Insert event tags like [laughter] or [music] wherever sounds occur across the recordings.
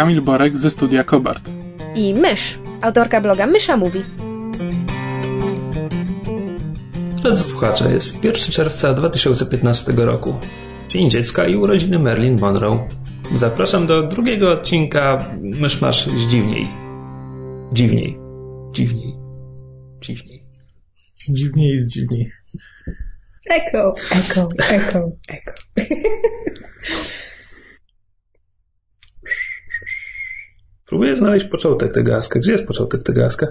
Kamil Borek ze studia Kobart. i Mysz, autorka bloga Mysza Mówi. Drodzy słuchacze, jest 1 czerwca 2015 roku. Dzień Dziecka i urodziny Marilyn Monroe. Zapraszam do drugiego odcinka Myszmasz dziwniej. Dziwniej. Dziwniej. Dziwniej. Dziwniej jest dziwniej. Eko, eko, eko, eko. [laughs] Próbuję znaleźć początek tego aska. Gdzie jest początek tego aska?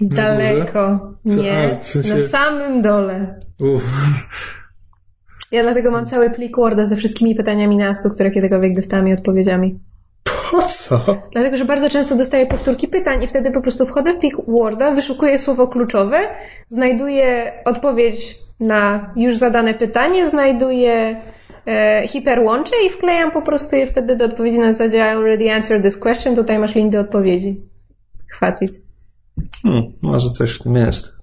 Daleko. Nie, na samym dole. Uff. Ja dlatego mam cały plik Worda ze wszystkimi pytaniami na Asku, które kiedykolwiek dostałam i odpowiedziami. Po co? Dlatego, że bardzo często dostaję powtórki pytań i wtedy po prostu wchodzę w plik Worda, wyszukuję słowo kluczowe, znajduję odpowiedź na już zadane pytanie, znajduję e, hiperłącze i wklejam po prostu je wtedy do odpowiedzi na zasadzie I already answered this question, tutaj masz link do odpowiedzi. Chwacit. Hmm, może coś w tym jest.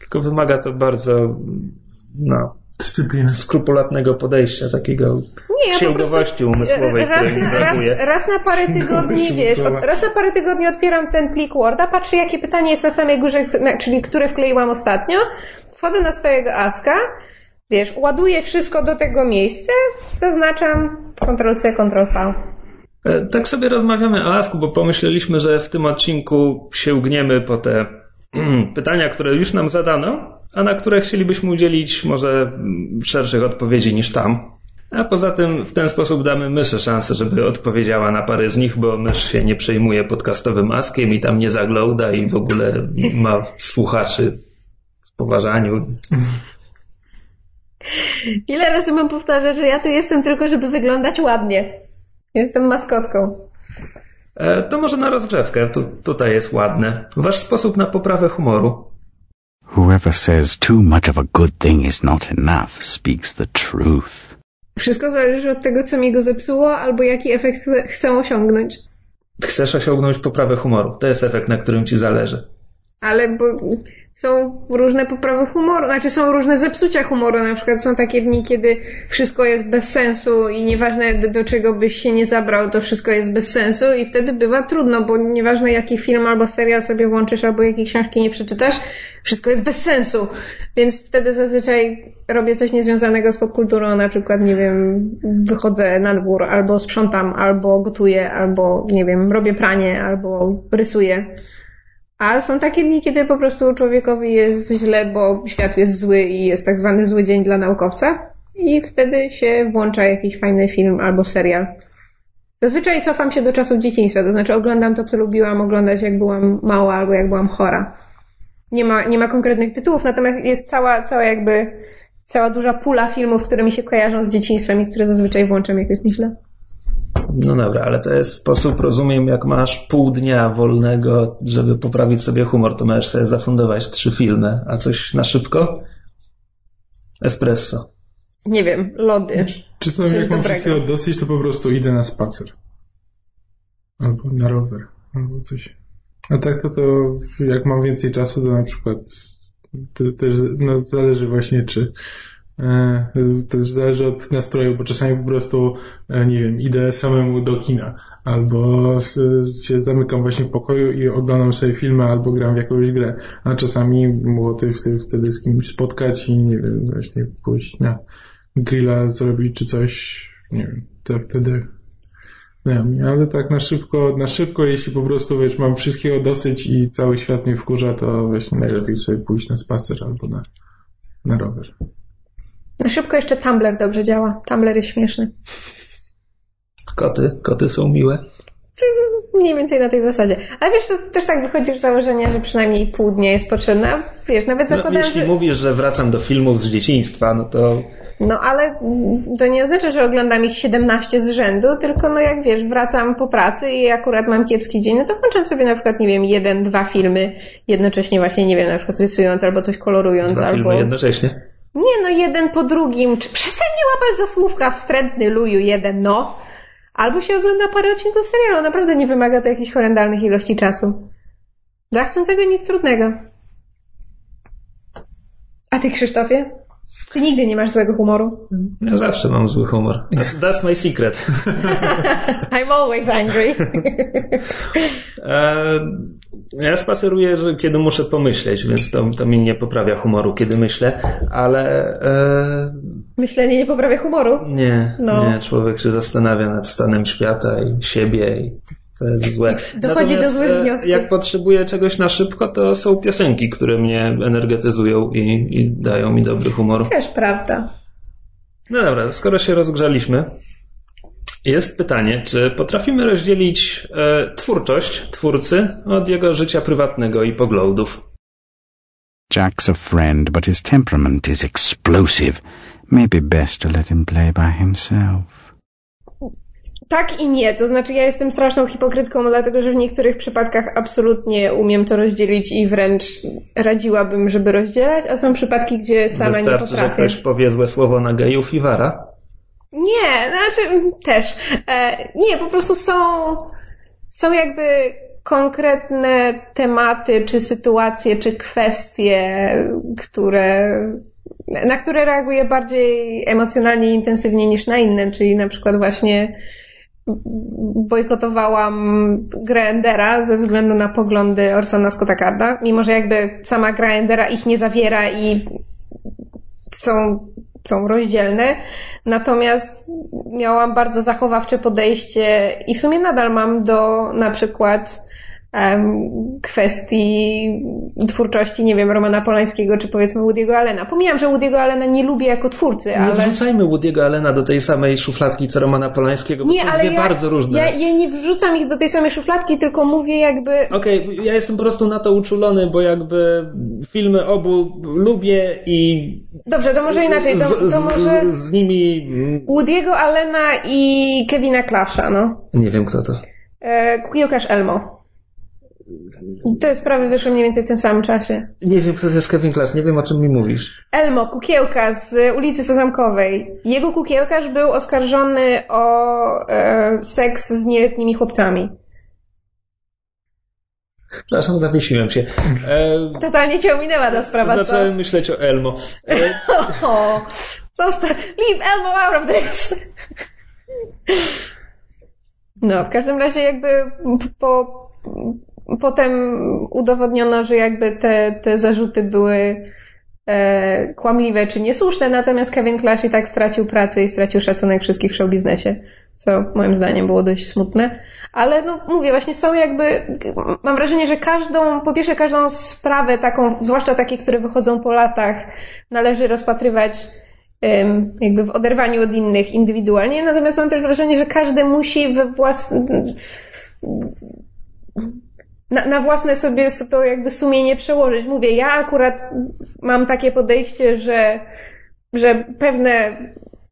Tylko wymaga to bardzo, no, Dyscyplina. skrupulatnego podejścia, takiego Nie, ja księgowości umysłowej, raz której na, raz, brakuje. raz na parę tygodni, wiesz, od, raz na parę tygodni otwieram ten plik Worda, patrzę jakie pytanie jest na samej górze, czyli które wkleiłam ostatnio, wchodzę na swojego Aska, wiesz, ładuję wszystko do tego miejsca, zaznaczam Ctrl-C, Ctrl-V. E, Tak sobie rozmawiamy o Asku, bo pomyśleliśmy, że w tym odcinku sięgniemy po te [clears throat] pytania, które już nam zadano, a na które chcielibyśmy udzielić może mm, szerszych odpowiedzi niż tam. A poza tym w ten sposób damy myszy szansę, żeby odpowiedziała na parę z nich, bo mysz się nie przejmuje podcastowym askiem i tam nie zagląda i w ogóle ma słuchaczy w poważaniu. Ile razy mam powtarzać, że ja tu jestem tylko, żeby wyglądać ładnie. Jestem maskotką. E, To może na rozgrzewkę, tu, tutaj jest ładne. Wasz sposób na poprawę humoru. Whoever says too much of a good thing is not enough speaks the truth. Wszystko zależy od tego, co mi go zepsuło, albo jaki efekt chcę- chcę osiągnąć. Chcesz osiągnąć poprawę humoru. To jest efekt, na którym ci zależy. Ale bo są różne poprawy humoru, znaczy są różne zepsucia humoru. Na przykład są takie dni, kiedy wszystko jest bez sensu i nieważne do, do czego byś się nie zabrał, to wszystko jest bez sensu i wtedy bywa trudno, bo nieważne jaki film albo serial sobie włączysz, albo jakiej książki nie przeczytasz, wszystko jest bez sensu. Więc wtedy zazwyczaj robię coś niezwiązanego z popkulturą, na przykład, nie wiem, wychodzę na dwór, albo sprzątam, albo gotuję, albo, nie wiem, robię pranie, albo rysuję. A są takie dni, kiedy po prostu człowiekowi jest źle, bo świat jest zły i jest tak zwany zły dzień dla naukowca. I wtedy się włącza jakiś fajny film albo serial. Zazwyczaj cofam się do czasów dzieciństwa, to znaczy oglądam to, co lubiłam oglądać, jak byłam mała albo jak byłam chora. Nie ma, nie ma konkretnych tytułów, natomiast jest cała, cała jakby, cała duża pula filmów, które mi się kojarzą z dzieciństwem i które zazwyczaj włączam, jak jest źle. No dobra, ale to jest sposób, rozumiem, jak masz pół dnia wolnego, żeby poprawić sobie humor, to możesz sobie zafundować trzy filmy, a coś na szybko? Espresso. Nie wiem, lody. Czasami jak mam wszystkiego dosyć, to po prostu idę na spacer. Albo na rower. Albo coś. A tak to to jak mam więcej czasu, to na przykład to też no, zależy właśnie czy e, też zależy od nastroju, bo czasami po prostu e, nie wiem, idę samemu do kina. Albo się zamykam właśnie w pokoju i oglądam sobie filmy albo gram w jakąś grę, a czasami było to wtedy, z kimś spotkać i nie wiem, właśnie pójść na grilla zrobić czy coś, nie wiem, to wtedy wiem, ale tak na szybko, na szybko, jeśli po prostu, wiesz, mam wszystkiego dosyć i cały świat mnie wkurza, to właśnie najlepiej sobie pójść na spacer albo na, na rower. Na szybko jeszcze Tumblr dobrze działa. Tumblr jest śmieszny. Koty, koty są miłe. Mniej więcej na tej zasadzie. Ale wiesz, to też tak wychodzisz z założenia, że przynajmniej pół dnia jest potrzebne. A Wiesz, nawet No, zakładam, jeśli że... mówisz, że wracam do filmów z dzieciństwa, no to No ale to nie oznacza, że oglądam ich 17 z rzędu, tylko no jak wiesz, wracam po pracy i akurat mam kiepski dzień, no to włączam sobie na przykład, nie wiem, jeden, dwa filmy jednocześnie właśnie, nie wiem, na przykład rysując albo coś kolorując, dwa albo... filmy jednocześnie. Nie no, jeden po drugim. Czy przestań łapać za słówka wstrętny luju jeden, no. Albo się ogląda parę odcinków serialu. Naprawdę nie wymaga to jakichś horrendalnych ilości czasu. Dla chcącego nic trudnego. A ty, Krzysztofie? Ty nigdy nie masz złego humoru. Ja zawsze mam zły humor. That's, that's my secret. [laughs] I'm always angry. [laughs] E, ja spaceruję, że kiedy muszę pomyśleć, więc to, to mi nie poprawia humoru, kiedy myślę, ale e, Myślenie nie poprawia humoru. nie, No. nie, człowiek się zastanawia nad stanem świata i siebie i to jest złe. dochodzi do Natomiast, złych e, wniosków. Jak potrzebuję czegoś na szybko, to są piosenki, które mnie energetyzują i, i dają mi dobry humor. Też prawda. No dobra, skoro się rozgrzaliśmy, jest pytanie, czy potrafimy rozdzielić e, twórczość twórcy od jego życia prywatnego i poglądów? Jack's a friend, but his temperament is explosive. Maybe best to let him play by himself. Tak i nie. To znaczy, ja jestem straszną hipokrytką, dlatego że w niektórych przypadkach absolutnie umiem to rozdzielić i wręcz radziłabym, żeby rozdzielać, a są przypadki, gdzie sama nie Wystarczy, że potrafię. ktoś powie złe słowo na gejów i wara. Nie, znaczy mm, też. E, nie, po prostu są, są jakby konkretne tematy, czy sytuacje, czy kwestie, które, na które reaguję bardziej emocjonalnie i intensywnie niż na inne, czyli na przykład właśnie bojkotowałam grę Endera ze względu na poglądy Orsona Scotta Carda, mimo że jakby sama gra Endera ich nie zawiera i są, są rozdzielne. Natomiast miałam bardzo zachowawcze podejście i w sumie nadal mam do na przykład kwestii twórczości, nie wiem, Romana Polańskiego czy powiedzmy Woody'ego Allena. Pomijam, że Woody'ego Allena nie lubię jako twórcy, Nie ale... wrzucajmy Woody'ego Allena do tej samej szufladki co Romana Polańskiego, bo Nie, są ale dwie ja, bardzo różne. ja, ja nie wrzucam ich do tej samej szufladki, tylko mówię jakby... Okej, ja jestem po prostu na to uczulony, bo jakby filmy obu lubię i Dobrze, to może inaczej, to, z, to z, może z, z nimi... Woody'ego Allena i Kevina Clasha, no. Nie wiem kto to. E, Kukiełkarz Elmo. Te sprawy wyszły mniej więcej w tym samym czasie. Nie wiem kto to jest Kevin Clash, nie wiem o czym mi mówisz. Elmo, kukiełka z ulicy Sezamkowej. Jego kukiełkarz był oskarżony o e, seks z nieletnimi chłopcami. Przepraszam, zawiesiłem się. E, Totalnie cię ominęła ta sprawa, co? zacząłem myśleć o Elmo. E, [laughs] O, leave Elmo out of this. No, w każdym razie jakby po, potem udowodniono, że jakby te, te zarzuty były e, kłamliwe czy niesłuszne, natomiast Kevin Clash i tak stracił pracę i stracił szacunek wszystkich w show biznesie, co moim zdaniem było dość smutne. Ale no mówię, właśnie są jakby, mam wrażenie, że każdą, po pierwsze każdą sprawę taką, zwłaszcza takie, które wychodzą po latach, należy rozpatrywać jakby w oderwaniu od innych indywidualnie, natomiast mam też wrażenie, że każdy musi we własnym na, na własne sobie to jakby sumienie przełożyć. Mówię, ja akurat mam takie podejście, że, że pewne,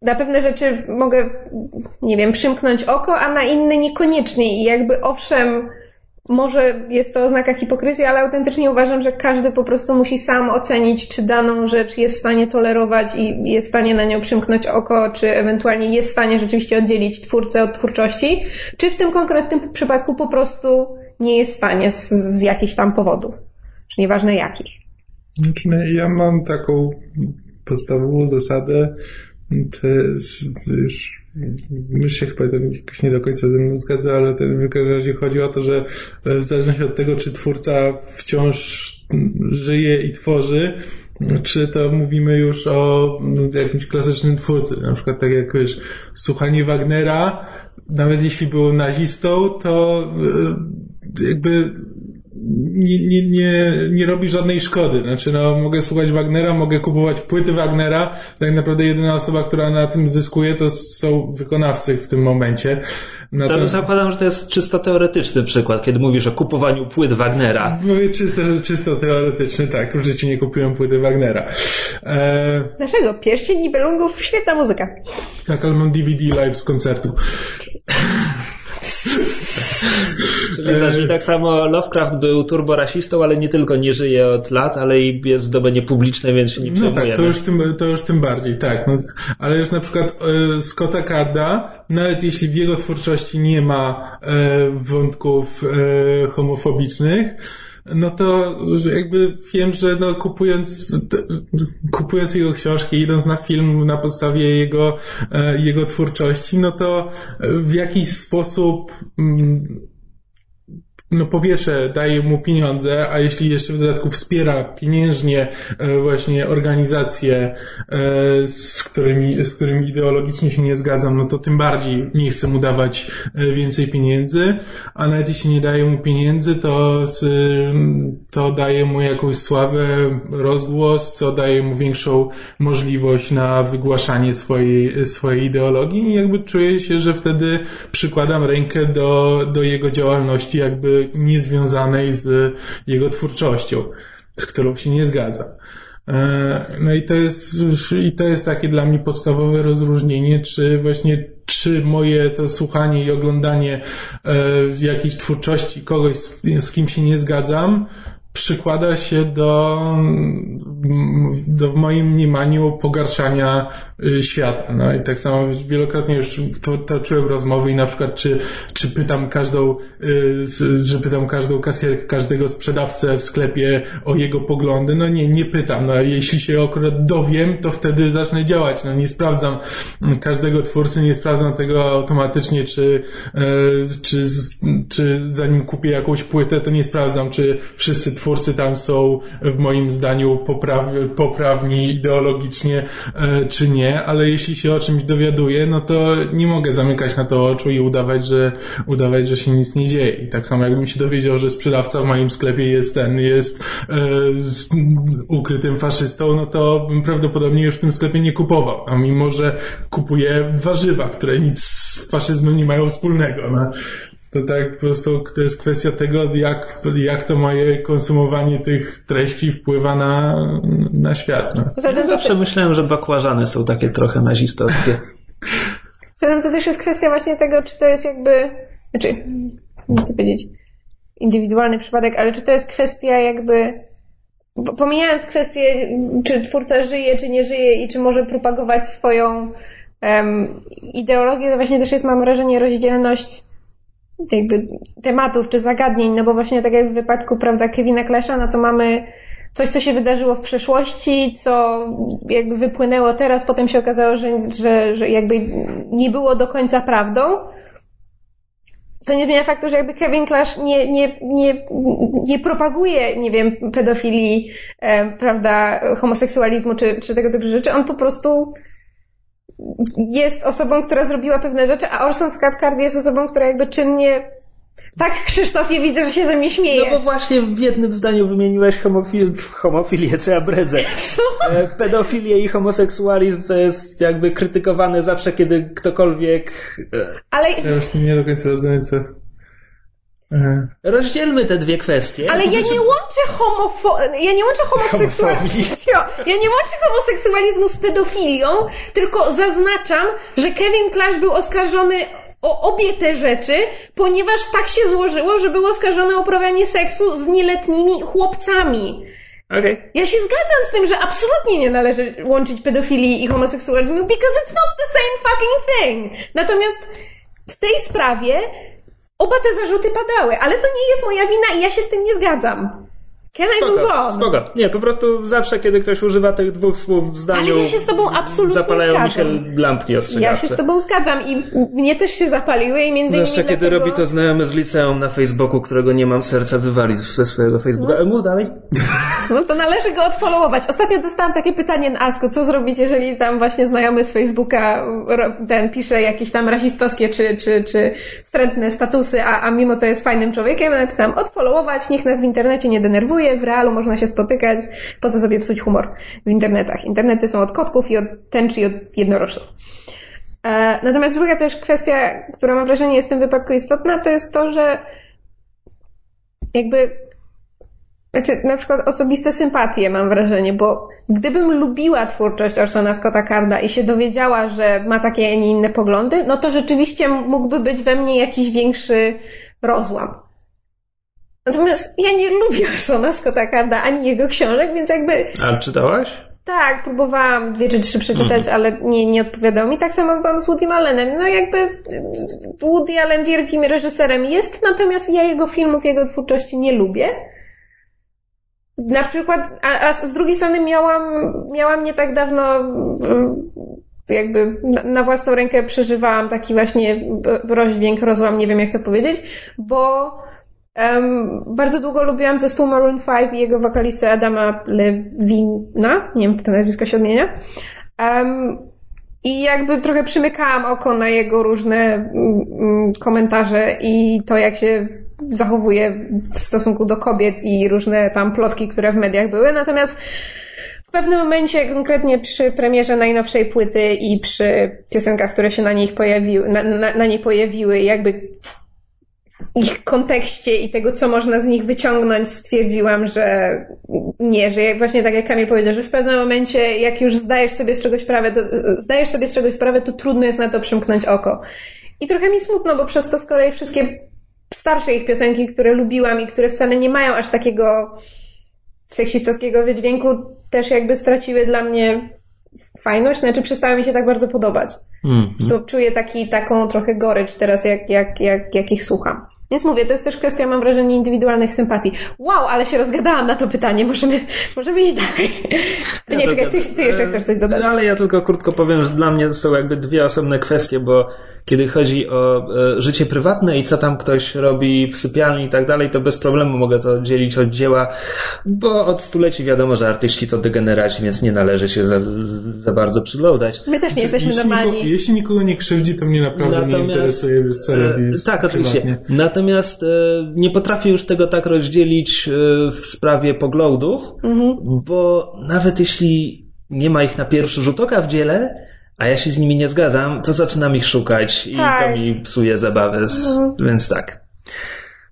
na pewne rzeczy mogę, nie wiem, przymknąć oko, a na inne niekoniecznie. I jakby owszem, może jest to oznaka hipokryzji, ale autentycznie uważam, że każdy po prostu musi sam ocenić, czy daną rzecz jest w stanie tolerować i jest w stanie na nią przymknąć oko, czy ewentualnie jest w stanie rzeczywiście oddzielić twórcę od twórczości, czy w tym konkretnym przypadku po prostu nie jest w stanie z, z jakichś tam powodów. Czy nieważne jakich. Znaczy, no, ja mam taką podstawową zasadę, to jest już Mysz się chyba jakoś nie do końca ze mną zgadza, ale ten w każdym razie chodzi o to, że w zależności od tego, czy twórca wciąż żyje i tworzy, czy to mówimy już o jakimś klasycznym twórcy. Na przykład tak jak wiesz, słuchanie Wagnera, nawet jeśli był nazistą, to jakby nie, nie, nie, nie robi żadnej szkody. Znaczy, no, mogę słuchać Wagnera, mogę kupować płyty Wagnera. Tak naprawdę jedyna osoba, która na tym zyskuje, to są wykonawcy w tym momencie. Natomiast... Zakładam, że to jest czysto teoretyczny przykład, kiedy mówisz o kupowaniu płyt Wagnera. Mówię czysto, czysto teoretyczny, tak. W życiu nie kupiłem płyty Wagnera. E... Dlaczego? Pierścień Nibelungów, świetna muzyka. Tak, ale mam DVD live z koncertu. [laughs] [laughs] Czyli, znaczy, tak samo Lovecraft był turborasistą, ale nie tylko nie żyje od lat, ale i jest w domenie publicznej, więc się nie przejmujemy. No tak, to już tym, to już tym bardziej, tak. No, ale już na przykład e, Scotta Carda, nawet jeśli w jego twórczości nie ma e, wątków e, homofobicznych, no to jakby wiem, że no kupując, kupując jego książki, idąc na film na podstawie jego, e, jego twórczości, no to w jakiś sposób mm, no po pierwsze daje mu pieniądze, a jeśli jeszcze w dodatku wspiera pieniężnie e, właśnie organizacje, e, z którymi, z którymi ideologicznie się nie zgadzam, no to tym bardziej nie chcę mu dawać e, więcej pieniędzy, a nawet jeśli nie daje mu pieniędzy, to, z, to daje mu jakąś sławę, rozgłos, co daje mu większą możliwość na wygłaszanie swojej, swojej ideologii. I jakby czuję się, że wtedy przykładam rękę do, do jego działalności jakby niezwiązanej z jego twórczością, z którą się nie zgadza. E, no i to jest, i to jest takie dla mnie podstawowe rozróżnienie, czy właśnie, czy moje to słuchanie i oglądanie e, jakiejś twórczości kogoś, z kim się nie zgadzam, przykłada się do, do w moim mniemaniu pogarszania y, świata. No i tak samo wielokrotnie już to, toczyłem rozmowy i na przykład czy, czy pytam każdą, y, że pytam każdą kasjerkę, każdego sprzedawcę w sklepie o jego poglądy. No nie, nie pytam. No jeśli się akurat dowiem, to wtedy zacznę działać. No nie sprawdzam każdego twórcy, nie sprawdzam tego automatycznie, czy, y, czy, czy zanim kupię jakąś płytę, to nie sprawdzam, czy wszyscy twórcy twórcy tam są w moim zdaniu popraw, poprawni ideologicznie e, czy nie, ale jeśli się o czymś dowiaduję, no to nie mogę zamykać na to oczu i udawać, że udawać, że się nic nie dzieje. I tak samo jakbym się dowiedział, że sprzedawca w moim sklepie jest ten, jest e, z, ukrytym faszystą, no to bym prawdopodobnie już w tym sklepie nie kupował, a mimo, że kupuję warzywa, które nic z faszyzmem nie mają wspólnego. No to tak po prostu to jest kwestia tego, jak, jak to moje konsumowanie tych treści wpływa na, na świat. No. Ja zawsze myślałem, że bakłażany są takie trochę nazistowskie. [laughs] Zatem to też jest kwestia właśnie tego, czy to jest jakby, znaczy, nie chcę powiedzieć indywidualny przypadek, ale czy to jest kwestia jakby, pomijając kwestię, czy twórca żyje, czy nie żyje i czy może propagować swoją um, ideologię, to właśnie też jest, mam wrażenie, rozdzielność jakby tematów czy zagadnień, no bo właśnie tak jak w wypadku, prawda, Kevina Clasha, no to mamy coś, co się wydarzyło w przeszłości, co jakby wypłynęło teraz, potem się okazało, że, że, że jakby nie było do końca prawdą. Co nie zmienia faktu, że jakby Kevin Clash nie, nie, nie, nie propaguje, nie wiem, pedofilii, e, prawda, homoseksualizmu czy, czy tego typu rzeczy. On po prostu jest osobą, która zrobiła pewne rzeczy, a Orson Scott Card jest osobą, która jakby czynnie tak, Krzysztofie, widzę, że się ze mnie śmiejesz. No bo właśnie w jednym zdaniu wymieniłeś homofil homofilię, co ja bredzę. Co? E, pedofilię i homoseksualizm, co jest jakby krytykowane zawsze, kiedy ktokolwiek... E, Ale... Ja już nie do końca rozumiem, co... Rozdzielmy te dwie kwestie. Ale ja nie łączę homofo... Ja nie łączę homoseksualizmu... Ja nie łączę homoseksualizmu z pedofilią, tylko zaznaczam, że Kevin Clash był oskarżony o obie te rzeczy, ponieważ tak się złożyło, że był oskarżony o uprawianie seksu z nieletnimi chłopcami. Okay. Ja się zgadzam z tym, że absolutnie nie należy łączyć pedofilii i homoseksualizmu, because it's not the same fucking thing. Natomiast w tej sprawie Oba te zarzuty padały, ale to nie jest moja wina i ja się z tym nie zgadzam. Can I move Spoko, on? spoko. Nie, po prostu zawsze, kiedy ktoś używa tych dwóch słów w zdaniu, Ale ja się z tobą absolutnie zapalają mi się lampki ostrzegawcze. Ja się z tobą zgadzam i mnie też się zapaliły i między innymi Zwłaszcza kiedy dlatego... robi to znajomy z liceum na Facebooku, którego nie mam serca wywalić ze swojego Facebooka. No. Mów dalej. No to należy go odfollowować. Ostatnio dostałam takie pytanie na Asku, co zrobić, jeżeli tam właśnie znajomy z Facebooka ten pisze jakieś tam rasistowskie czy, czy, czy wstrętne statusy, a, a mimo to jest fajnym człowiekiem. Ja napisałam odfollowować, niech nas w internecie nie denerwuje, w realu można się spotykać, po co sobie psuć humor w internetach. Internety są od kotków i od tęczy i od jednorożców. E, Natomiast druga też kwestia, która mam wrażenie jest w tym wypadku istotna, to jest to, że jakby znaczy, na przykład osobiste sympatie mam wrażenie, bo gdybym lubiła twórczość Orsona Scotta Carda i się dowiedziała, że ma takie, a nie inne poglądy, no to rzeczywiście mógłby być we mnie jakiś większy rozłam. Natomiast ja nie lubię Orsona Scotta Carda ani jego książek, więc jakby A czytałaś? tak, próbowałam dwie czy trzy przeczytać, ale nie, nie odpowiadał mi. Tak samo byłam z Woody Allenem. No jakby Woody Allen wielkim reżyserem jest, natomiast ja jego filmów, jego twórczości nie lubię. Na przykład, a, a z drugiej strony miałam, miałam nie tak dawno mm, jakby na, na własną rękę przeżywałam taki właśnie rozdźwięk, rozłam, nie wiem jak to powiedzieć, bo um, bardzo długo lubiłam zespół Maroon 5 i jego wokalistę Adama Lewina, nie wiem jak to nazwisko się odmienia. Um, i jakby trochę przymykałam oko na jego różne mm, mm, komentarze i to, jak się zachowuje w stosunku do kobiet i różne tam plotki, które w mediach były. Natomiast w pewnym momencie, konkretnie przy premierze najnowszej płyty i przy piosenkach, które się na niej pojawiły, na, na, na niej pojawiły, jakby ich kontekście i tego, co można z nich wyciągnąć, stwierdziłam, że nie, że właśnie tak jak Kamil powiedział, że w pewnym momencie, jak już zdajesz sobie z czegoś sprawę, to, zdajesz sobie z czegoś sprawę, to trudno jest na to przymknąć oko. I trochę mi smutno, bo przez to z kolei wszystkie starsze ich piosenki, które lubiłam i które wcale nie mają aż takiego seksistowskiego wydźwięku, też jakby straciły dla mnie fajność, znaczy przestały mi się tak bardzo podobać. Mm. Zresztą czuję taki, taką trochę gorycz teraz, jak, jak, jak, jak ich słucham. Więc mówię, to jest też kwestia, mam wrażenie, indywidualnych sympatii. Wow, ale się rozgadałam na to pytanie. Możemy, możemy iść dalej. Ja nie, czekaj, ty, ty jeszcze chcesz coś dodać. Ale ja tylko krótko powiem, że dla mnie to są jakby dwie osobne kwestie, bo kiedy chodzi o e, życie prywatne i co tam ktoś robi w sypialni i tak dalej, to bez problemu mogę to dzielić od dzieła, bo od stuleci wiadomo, że artyści to degeneraci, więc nie należy się za, za bardzo przyglądać. My też nie jesteśmy jeśli normalni. Nikogo, jeśli nikogo nie krzywdzi, to mnie naprawdę nie interesuje, co e, robi. Tak, oczywiście. prywatnie. Natomiast e, nie potrafię już tego tak rozdzielić e, w sprawie poglądów, Mhm. bo nawet jeśli nie ma ich na pierwszy rzut oka w dziele, a ja się z nimi nie zgadzam, to zaczynam ich szukać i Tak. to mi psuje zabawę, z, więc tak.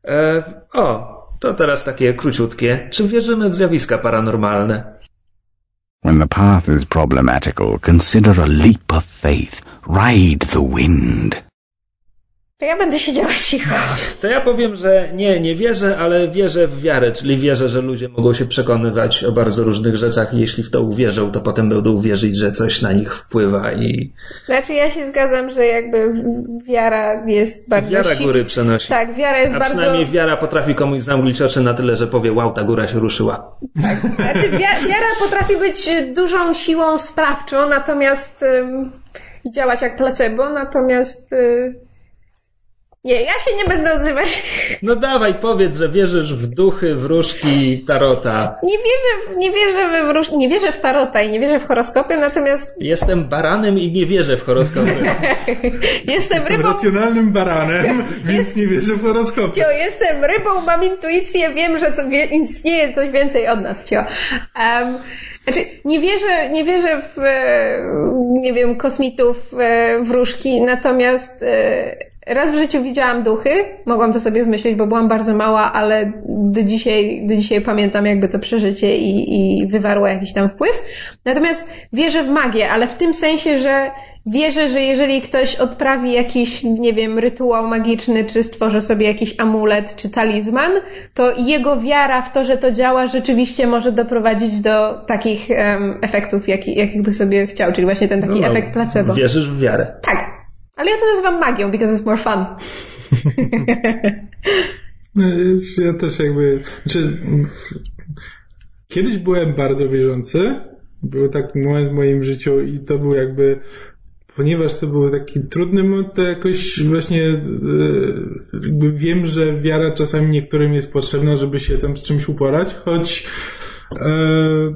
E, o, to teraz takie króciutkie. Czy wierzymy w zjawiska paranormalne? When the path is problematical, consider a leap of faith. Ride the wind. To ja będę siedziała cicho. To ja powiem, że nie, nie wierzę, ale wierzę w wiarę, czyli wierzę, że ludzie mogą się przekonywać o bardzo różnych rzeczach i jeśli w to uwierzą, to potem będą wierzyć, że coś na nich wpływa i Znaczy ja się zgadzam, że jakby wiara jest bardzo... wiara si- góry przenosi. Tak, wiara jest A bardzo... przynajmniej wiara potrafi komuś zamglić oczy na tyle, że powie, wow, ta góra się ruszyła. Znaczy, wia- wiara potrafi być dużą siłą sprawczą, natomiast i działać jak placebo, natomiast y, nie, ja się nie będę odzywać. [laughs] No dawaj, powiedz, że wierzysz w duchy, wróżki, tarota. Nie wierzę, w- nie wierzę we wróż, nie wierzę w tarota i nie wierzę w horoskopy, natomiast Jestem baranem i nie wierzę w horoskopy. [laughs] jestem Jestem rybą, racjonalnym baranem, [laughs] więc nie wierzę w horoskopy. cio, jestem rybą, mam intuicję, wiem, że co, wie, istnieje coś więcej od nas, cio. Um, znaczy, nie wierzę, nie wierzę w, e, nie wiem, kosmitów, e, wróżki, natomiast e, raz w życiu widziałam duchy, mogłam to sobie zmyślić, bo byłam bardzo mała, ale do dzisiaj, do dzisiaj pamiętam jakby to przeżycie i, i wywarło jakiś tam wpływ. Natomiast wierzę w magię, ale w tym sensie, że wierzę, że jeżeli ktoś odprawi jakiś, nie wiem, rytuał magiczny, czy stworzy sobie jakiś amulet, czy talizman, to jego wiara w to, że to działa, rzeczywiście może doprowadzić do takich em, efektów, jaki, jakich by sobie chciał, czyli właśnie ten taki No, efekt placebo. Wierzysz w wiarę. Tak. Ale ja to nazywam magią, because it's more fun. [laughs] No, Ja też jakby, znaczy, kiedyś byłem bardzo wierzący. Był taki moment w moim życiu i to był jakby ponieważ to był taki trudny moment, to jakoś właśnie e, jakby wiem, że wiara czasami niektórym jest potrzebna, żeby się tam z czymś uporać, choć e,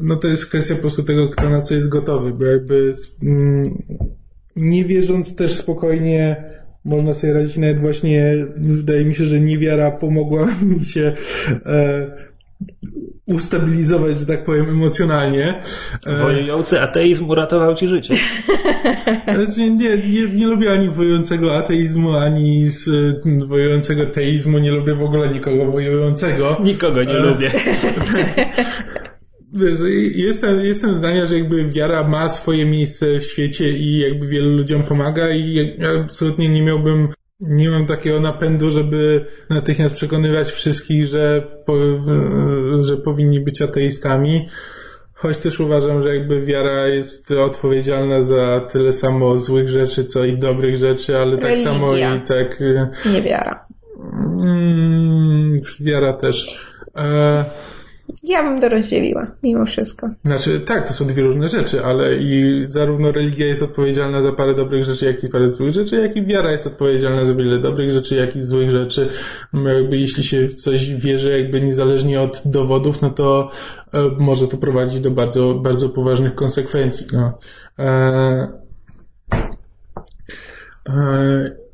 no to jest kwestia po prostu tego, kto na co jest gotowy, bo jakby mm, nie wierząc też spokojnie można sobie radzić nawet właśnie, wydaje mi się, że niewiara pomogła [laughs] mi się e, ustabilizować, że tak powiem, emocjonalnie. E, Wojujący ateizm uratował ci życie. [laughs] Znaczy, nie, nie, nie lubię ani wojującego ateizmu, ani wojującego teizmu. Nie lubię w ogóle nikogo wojującego. Nikogo nie E, lubię. [laughs] Wiesz, jestem, jestem zdania, że jakby wiara ma swoje miejsce w świecie i jakby wielu ludziom pomaga i absolutnie nie miałbym, nie mam takiego napędu, żeby natychmiast przekonywać wszystkich, że, po, że powinni być ateistami. Choć też uważam, że jakby wiara jest odpowiedzialna za tyle samo złych rzeczy, co i dobrych rzeczy, ale tak Religia. samo i tak Nie wiara. mm, wiara też. E, Ja bym to rozdzieliła, mimo wszystko. Znaczy, tak, to są dwie różne rzeczy, ale i zarówno religia jest odpowiedzialna za parę dobrych rzeczy, jak i parę złych rzeczy, jak i wiara jest odpowiedzialna za wiele dobrych rzeczy, jak i złych rzeczy. No, Jakby jeśli się w coś wierzy, jakby niezależnie od dowodów, no to e, może to prowadzić do bardzo, bardzo poważnych konsekwencji. No. E, e,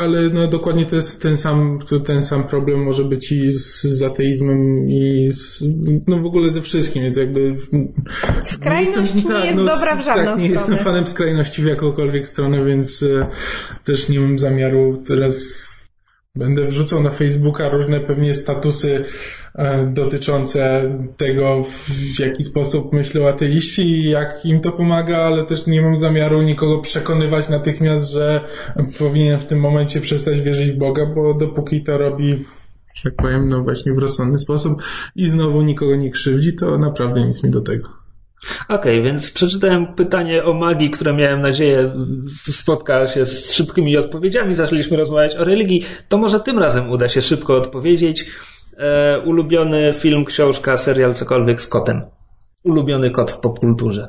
ale no dokładnie to jest ten sam, ten sam problem może być i z, z ateizmem i z, no w ogóle ze wszystkim, więc jakby... Skrajność nie tak, jest no, dobra w żadną tak, nie stronę. jestem fanem skrajności w jakąkolwiek stronę, więc e, też nie mam zamiaru teraz Będę wrzucał na Facebooka różne pewnie statusy e, dotyczące tego, w jaki sposób myślą ateiści i jak im to pomaga, ale też nie mam zamiaru nikogo przekonywać natychmiast, że powinien w tym momencie przestać wierzyć w Boga, bo dopóki to robi, tak powiem, no właśnie w rozsądny sposób i znowu nikogo nie krzywdzi, to naprawdę nic mi do tego. Okej, więc przeczytałem pytanie o magii, które miałem nadzieję spotka się z szybkimi odpowiedziami. Zaczęliśmy rozmawiać o religii. To może tym razem uda się szybko odpowiedzieć. E, ulubiony film, książka, serial, cokolwiek z kotem. Ulubiony kot w popkulturze.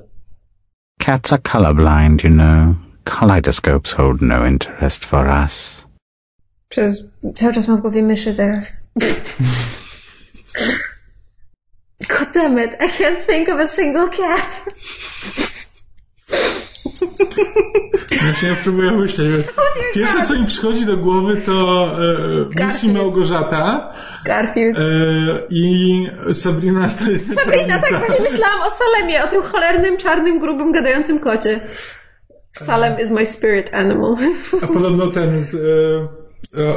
Cats are colorblind, you know. Kaleidoscopes hold no interest for us. Przez cały czas mam w głowie myszy teraz. [laughs] God damn it, I can't think of a single cat. Znaczy ja próbuję myśleć. Pierwsze co mi przychodzi do głowy to e, Missy. Małgorzata Garfield. e, i Sabrina Sabrina, tak właśnie myślałam o Salemie, o tym cholernym, czarnym, grubym, gadającym kocie. Salem is my spirit animal. A podobno ten z, e,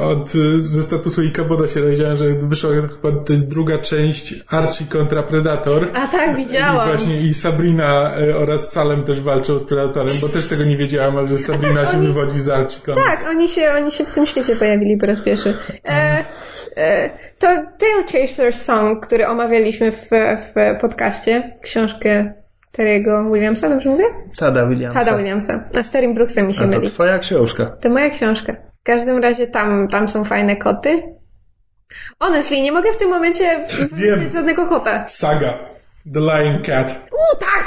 od, ze statusu Ikaboda się dowiedziałem, że wyszła chyba to jest druga część Archie kontra Predator. A tak, I widziałam. właśnie i Sabrina e, oraz Salem też walczą z Predatorem, bo też tego nie wiedziałam, ale że [laughs] Sabrina się Oni- wywodzi z Archie Comics. Tak, oni się, oni się w tym świecie pojawili po raz pierwszy. E, e, to Tail Chaser's Song, który omawialiśmy w, w podcaście, książkę Terry'ego Williamsa, dobrze mówię? Tada Williamsa. Tada Williamsa. A z Terrym Brooksem mi się A to myli. twoja książka. To moja książka. W każdym razie tam, tam są fajne koty. Honestly, nie mogę w tym momencie [laughs] wymyślić żadnego kota. Saga. The Lion Cat. U, tak!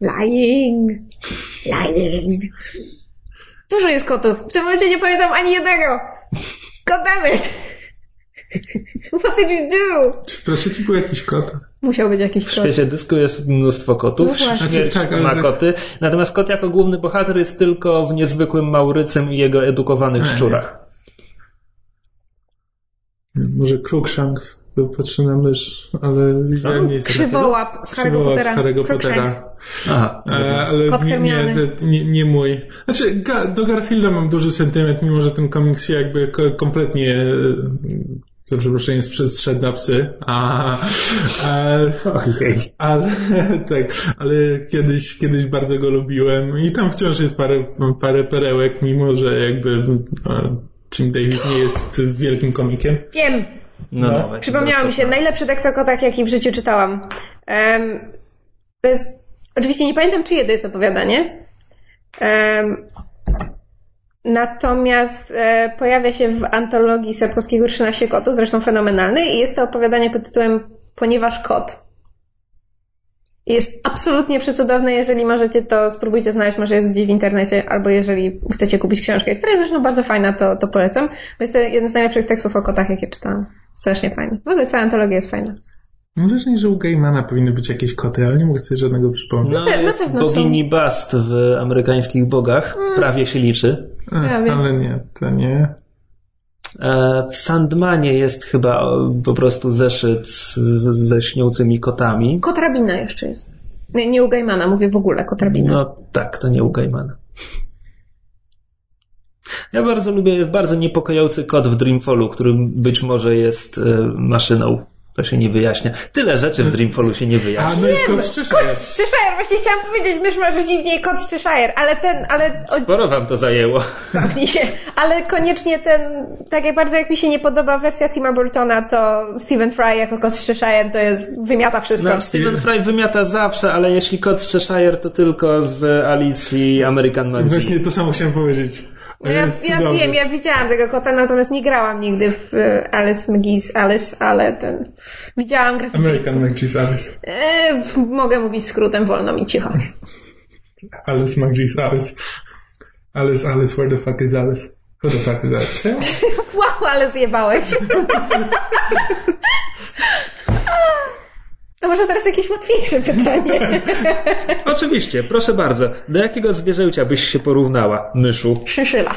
Lying. Lying. Dużo jest kotów. W tym momencie nie pamiętam ani jednego. God damn it! [laughs] What did you do? Proszę ci był jakiś kot. Musiał być jakiś W kot. świecie dysku jest mnóstwo No kotów. właśnie. Śmierć Znaczy, tak, ma tak- koty. Natomiast kot jako główny bohater jest tylko w niezwykłym Maurycym i jego edukowanych szczurach. Może Crookshanks. To patrzy na mysz, ale ja nie jestem Krzywołap z Harry'ego Pottera. z Harry'ego. Pottera. Aha. E, ale Kot nie, nie, nie, nie mój. Znaczy, Ga, do Garfielda mam duży sentyment, mimo że ten komiks się jakby ko- kompletnie e, za przeproszeniem sprzedł na psy. A, a, Ojej. ale tak, ale kiedyś, kiedyś bardzo go lubiłem i tam wciąż jest parę, parę perełek, mimo że jakby a, Jim Davis nie jest wielkim komikiem. Wiem. No, No. dawaj, Przypomniało mi się, najlepszy tekst o kotach, jaki w życiu czytałam. Em, to jest, oczywiście nie pamiętam, czyje to jest opowiadanie. Em, natomiast e, pojawia się w antologii Sapkowskiego 13 kotów, zresztą fenomenalny, i jest to opowiadanie pod tytułem ponieważ kot jest absolutnie przecudowny. Jeżeli możecie, to spróbujcie znaleźć, może jest gdzieś w internecie, albo jeżeli chcecie kupić książkę, która jest zresztą bardzo fajna, to, to polecam, bo jest to jeden z najlepszych tekstów o kotach, jakie czytałam. Strasznie fajny. W ogóle cała antologia jest fajna. Mam wrażenie, że u Gaimana powinny być jakieś koty, ale nie mogę sobie żadnego przypomnieć. No, jest bogini Bast w amerykańskich bogach. Prawie się liczy. Prawie. ale nie, to nie. E, W Sandmanie jest chyba o, po prostu zeszyt z, z, ze śniącymi kotami. Kotrabina jeszcze jest. Nie, nie u Gaimana, mówię w ogóle, Kotrabina. No tak, to nie u Gaimana. Ja bardzo lubię, jest bardzo niepokojący kot w Dreamfallu, który być może jest e, maszyną. To się nie wyjaśnia. Tyle rzeczy w Dreamfallu się nie A wyjaśnia. no i kot z Kot Cheshire. z Cheshire, właśnie chciałam powiedzieć, mysz masz dziwnie kot z Cheshire, ale ten, ale Sporo wam to zajęło. zamknij się, ale koniecznie ten, tak jak bardzo jak mi się nie podoba wersja Tima Burtona, to Stephen Fry jako kot z Cheshire to jest, wymiata wszystko. No, Stephen Fry wymiata zawsze, ale jeśli kot z Cheshire, to tylko z Alicji American Magic. Właśnie to samo chciałem powiedzieć. No ja, ja wiem, ja widziałam tego kota, natomiast nie grałam nigdy w e, Alice McGee's Alice, ale ten, widziałam grafiki. American Magic Alice. E, mogę mówić skrótem, wolno mi cicho. [laughs] Alice Magic Alice. Alice, Alice, where the fuck is Alice? Who the fuck is Alice? [laughs] Wow, ale zjebałeś. [laughs] To może teraz jakieś łatwiejsze pytanie. [laughs] Oczywiście, proszę bardzo. Do jakiego zwierzęcia byś się porównała, myszu? Szyszyla.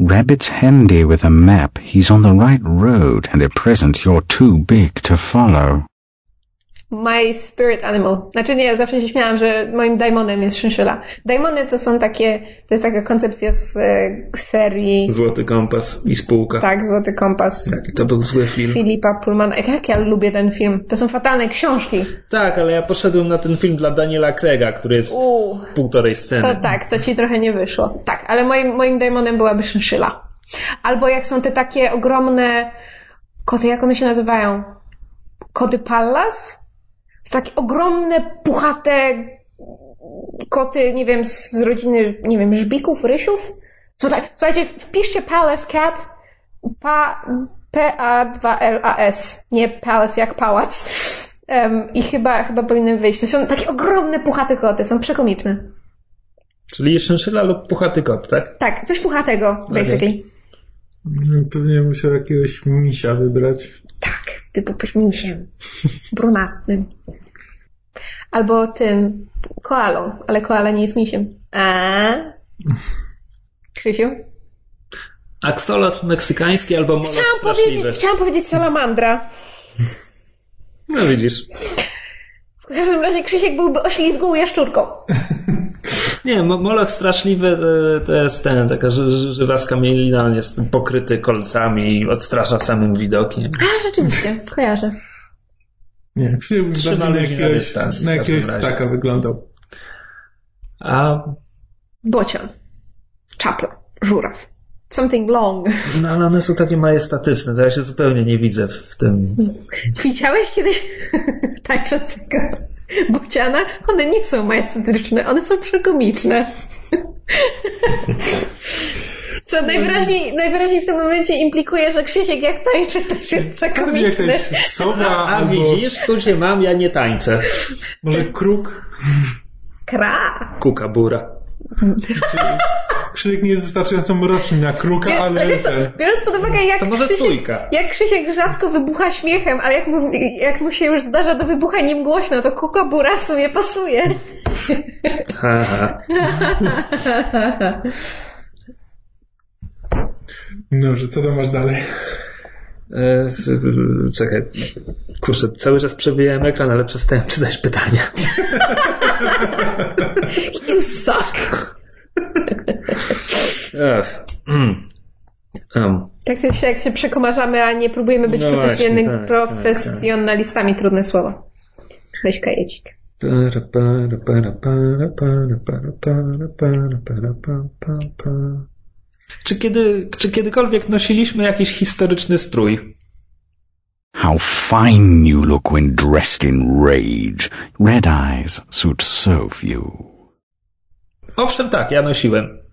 Rabbit's handy with a map. He's on the right road, and at present you're too big to follow. My spirit animal. Znaczy nie, zawsze się śmiałam, że moim daimonem jest szyszyla. Daimony to są takie, to jest taka koncepcja z e, serii, Złoty kompas i spółka. tak, Złoty Kompas. Jaki to był zły film. Filipa Pullmana. Jak, jak ja lubię ten film. To są fatalne książki. Tak, ale ja poszedłem na ten film dla Daniela Craiga, który jest Uuu. półtorej sceny. To tak, to ci trochę nie wyszło. Tak, ale moim, moim daimonem byłaby szyszyla. Albo jak są te takie ogromne koty, jak one się nazywają? Koty Pallas? To takie ogromne, puchate koty, nie wiem, z rodziny, nie wiem, żbików, rysiów? Słuchaj, słuchajcie, wpiszcie Palace Cat, pa, P-A-2-L-A-S, nie Palace jak pałac. Em, I chyba, chyba powinny wyjść. To są takie ogromne, puchate koty, są przekomiczne. Czyli szynszyla lub puchaty kot, tak? Tak, coś puchatego, basically. Pewnie musiał jakiegoś misia wybrać. Typu misiem. Brunatnym. Albo tym koalą, ale koala nie jest misiem. A? Krzysiu? Aksolot meksykański albo molot Chciałam straszliwy. powiedzieć, chciałam powiedzieć salamandra. No widzisz. W każdym razie Krzysiek byłby oślizgłą jaszczurką. [laughs] Nie, mo- moloch straszliwy to, to jest ten, taka ży, ży- żywa skamielina, on jest pokryty kolcami i odstrasza samym widokiem. A, rzeczywiście, kojarzę. Nie, bardziej na jakiegoś, dystans, na jakiegoś ptaka wyglądał. A Bocian. Czapla. Żuraw. Something long. no, ale one są takie majestatyczne, to ja się zupełnie nie widzę w, w tym. Widziałeś kiedyś [laughs] tańczącego bociana? One nie są majestatyczne, one są przekomiczne. Co najwyraźniej, najwyraźniej w tym momencie implikuje, że Krzysiek jak tańczy też jest przekomiczny. sowa A albo widzisz, tu cię mam, ja nie tańczę. może kruk. Kra. Kukabura. Krzysiek nie jest wystarczająco mroczny na kruka, Ale ale wiesz co, biorąc pod uwagę, jak To może Krzysiek, sójka. jak Krzysiek rzadko wybucha śmiechem, ale jak mu, jak mu się już zdarza do wybuchaniem głośno, to kukabura w sumie pasuje. [laughs] No, że co tam masz dalej? E, s- czekaj. Kurczę, cały czas przewijałem ekran, ale przestałem czytać pytania. [laughs] You suck. [laughs] Tak [clears throat] to się, jak się przekomarzamy, a nie próbujemy być no właśnie, tak, profesjonalistami, tak. trudne słowo. Weź kajecik. Czy, kiedy, czy kiedykolwiek nosiliśmy jakiś historyczny strój? How fine you look when dressed in rage. Red eyes suit so few. Owszem, tak, ja nosiłem.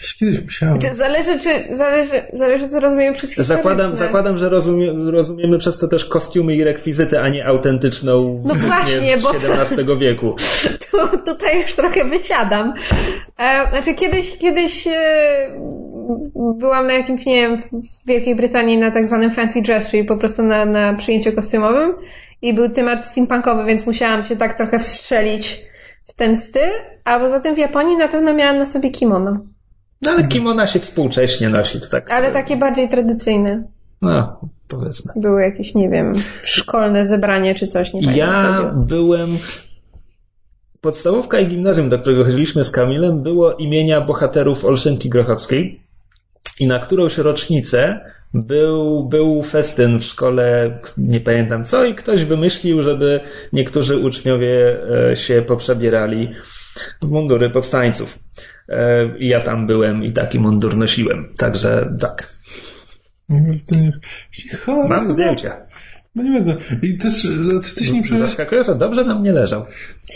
Coś kiedyś musiałem. Czy zależy, czy zależy, zależy co rozumiemy przez historyczne. Zakładam, zakładam że rozumie, rozumiemy przez to też kostiumy i rekwizyty, a nie autentyczną No właśnie, z bo to- XVII wieku. [laughs] Tu, tutaj już trochę wysiadam. E, znaczy kiedyś, kiedyś e, byłam na jakimś, nie wiem, w Wielkiej Brytanii na tak zwanym fancy dress, czyli po prostu na, na przyjęciu kostiumowym i był temat steampunkowy, więc musiałam się tak trochę wstrzelić w ten styl, a poza tym w Japonii na pewno miałam na sobie kimono, No ale kimona się współcześnie nosi, to tak. ale takie bardziej tradycyjne. No, powiedzmy. Były jakieś, nie wiem, szkolne zebranie czy coś, nie Ja byłem. Podstawówka i gimnazjum, do którego chodziliśmy z Kamilem, było imienia bohaterów Olszynki Grochowskiej. I na którąś rocznicę był, był festyn w szkole, nie pamiętam co, i ktoś wymyślił, żeby niektórzy uczniowie e, się poprzebierali w mundury powstańców. E, I ja tam byłem i taki mundur nosiłem. Także tak. Nie... Mam zdjęcia. No nie bardzo. I też, znaczy, ty się nie przeżyłeś. Zaskakująco dobrze na mnie leżał.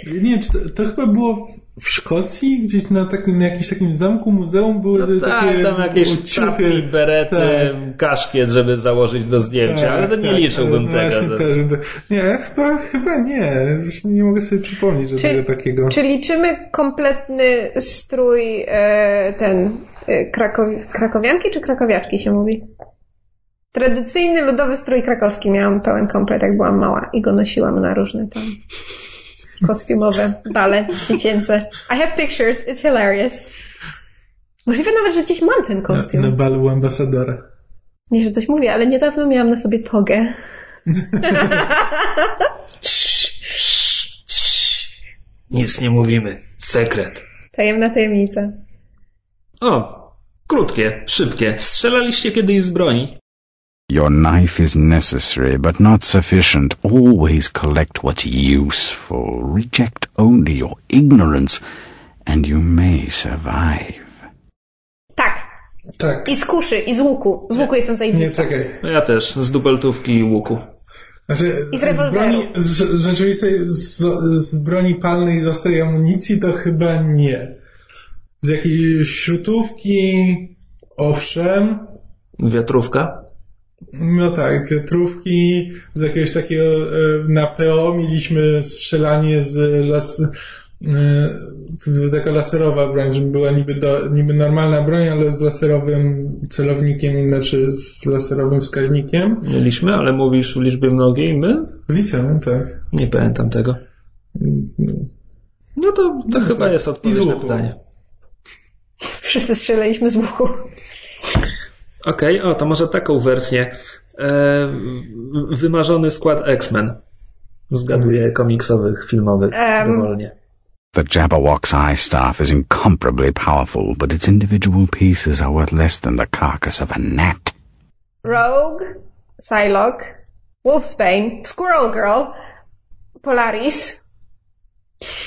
Nie wiem, to, to chyba było w- Szkocji, gdzieś na, takim, na jakimś takim zamku, muzeum były No takie tak, tam jakieś czapki, berety, Tak. kaszkiet, żeby założyć do zdjęcia, ale to nie tak, liczyłbym tego. Też, że- nie, chyba, chyba nie. Już Nie mogę sobie przypomnieć, że Czy- tego takiego. Czy liczymy kompletny strój e, ten e, krakow- krakowianki czy krakowiaczki się mówi? Tradycyjny ludowy strój krakowski miałam pełen komplet, jak byłam mała i go nosiłam na różne tam kostiumowe bale dziecięce. I have pictures, it's hilarious. Możliwe nawet, że gdzieś mam ten Na, kostium. na balu ambasadora. Nie, że coś mówię, ale niedawno miałam na sobie togę. Nic nie mówimy. Sekret. Tajemna tajemnica. O, krótkie, szybkie. Strzelaliście kiedyś z broni? Your knife is necessary, but not sufficient. Always collect what's useful. Reject only your ignorance, and you may survive. Tak. Tak. I z kuszy, i z łuku. Z łuku jestem Nie, zajebista. czekaj. No ja też, z dubeltówki i łuku. Znaczy, I z z, broni, z rzeczywistej, z, z broni palnej z ostrej amunicji to chyba nie. Z jakiejś śrutówki, owszem, Wiatrówka? No tak, wiatrówki, z jakiegoś takiego e, na PO mieliśmy strzelanie z las, e, taka laserowa broń, żeby była niby, do, niby normalna broń, ale z laserowym celownikiem, znaczy z laserowym wskaźnikiem. Mieliśmy, ale mówisz w liczbie mnogiej. My? W liceum, tak. Nie pamiętam tego. No to, to chyba jest I z odpowiedź na pytanie. Wszyscy strzelaliśmy z łuku. Okej, o, to może taką wersję. E, wymarzony skład X-Men. Zgaduję komiksowych, filmowych, Em. dowolnie. The Jabberwock's eye staff is incomparably powerful, but its individual pieces are worth less than the carcass of a gnat. Rogue, Psylocke, Wolfsbane, Squirrel Girl, Polaris.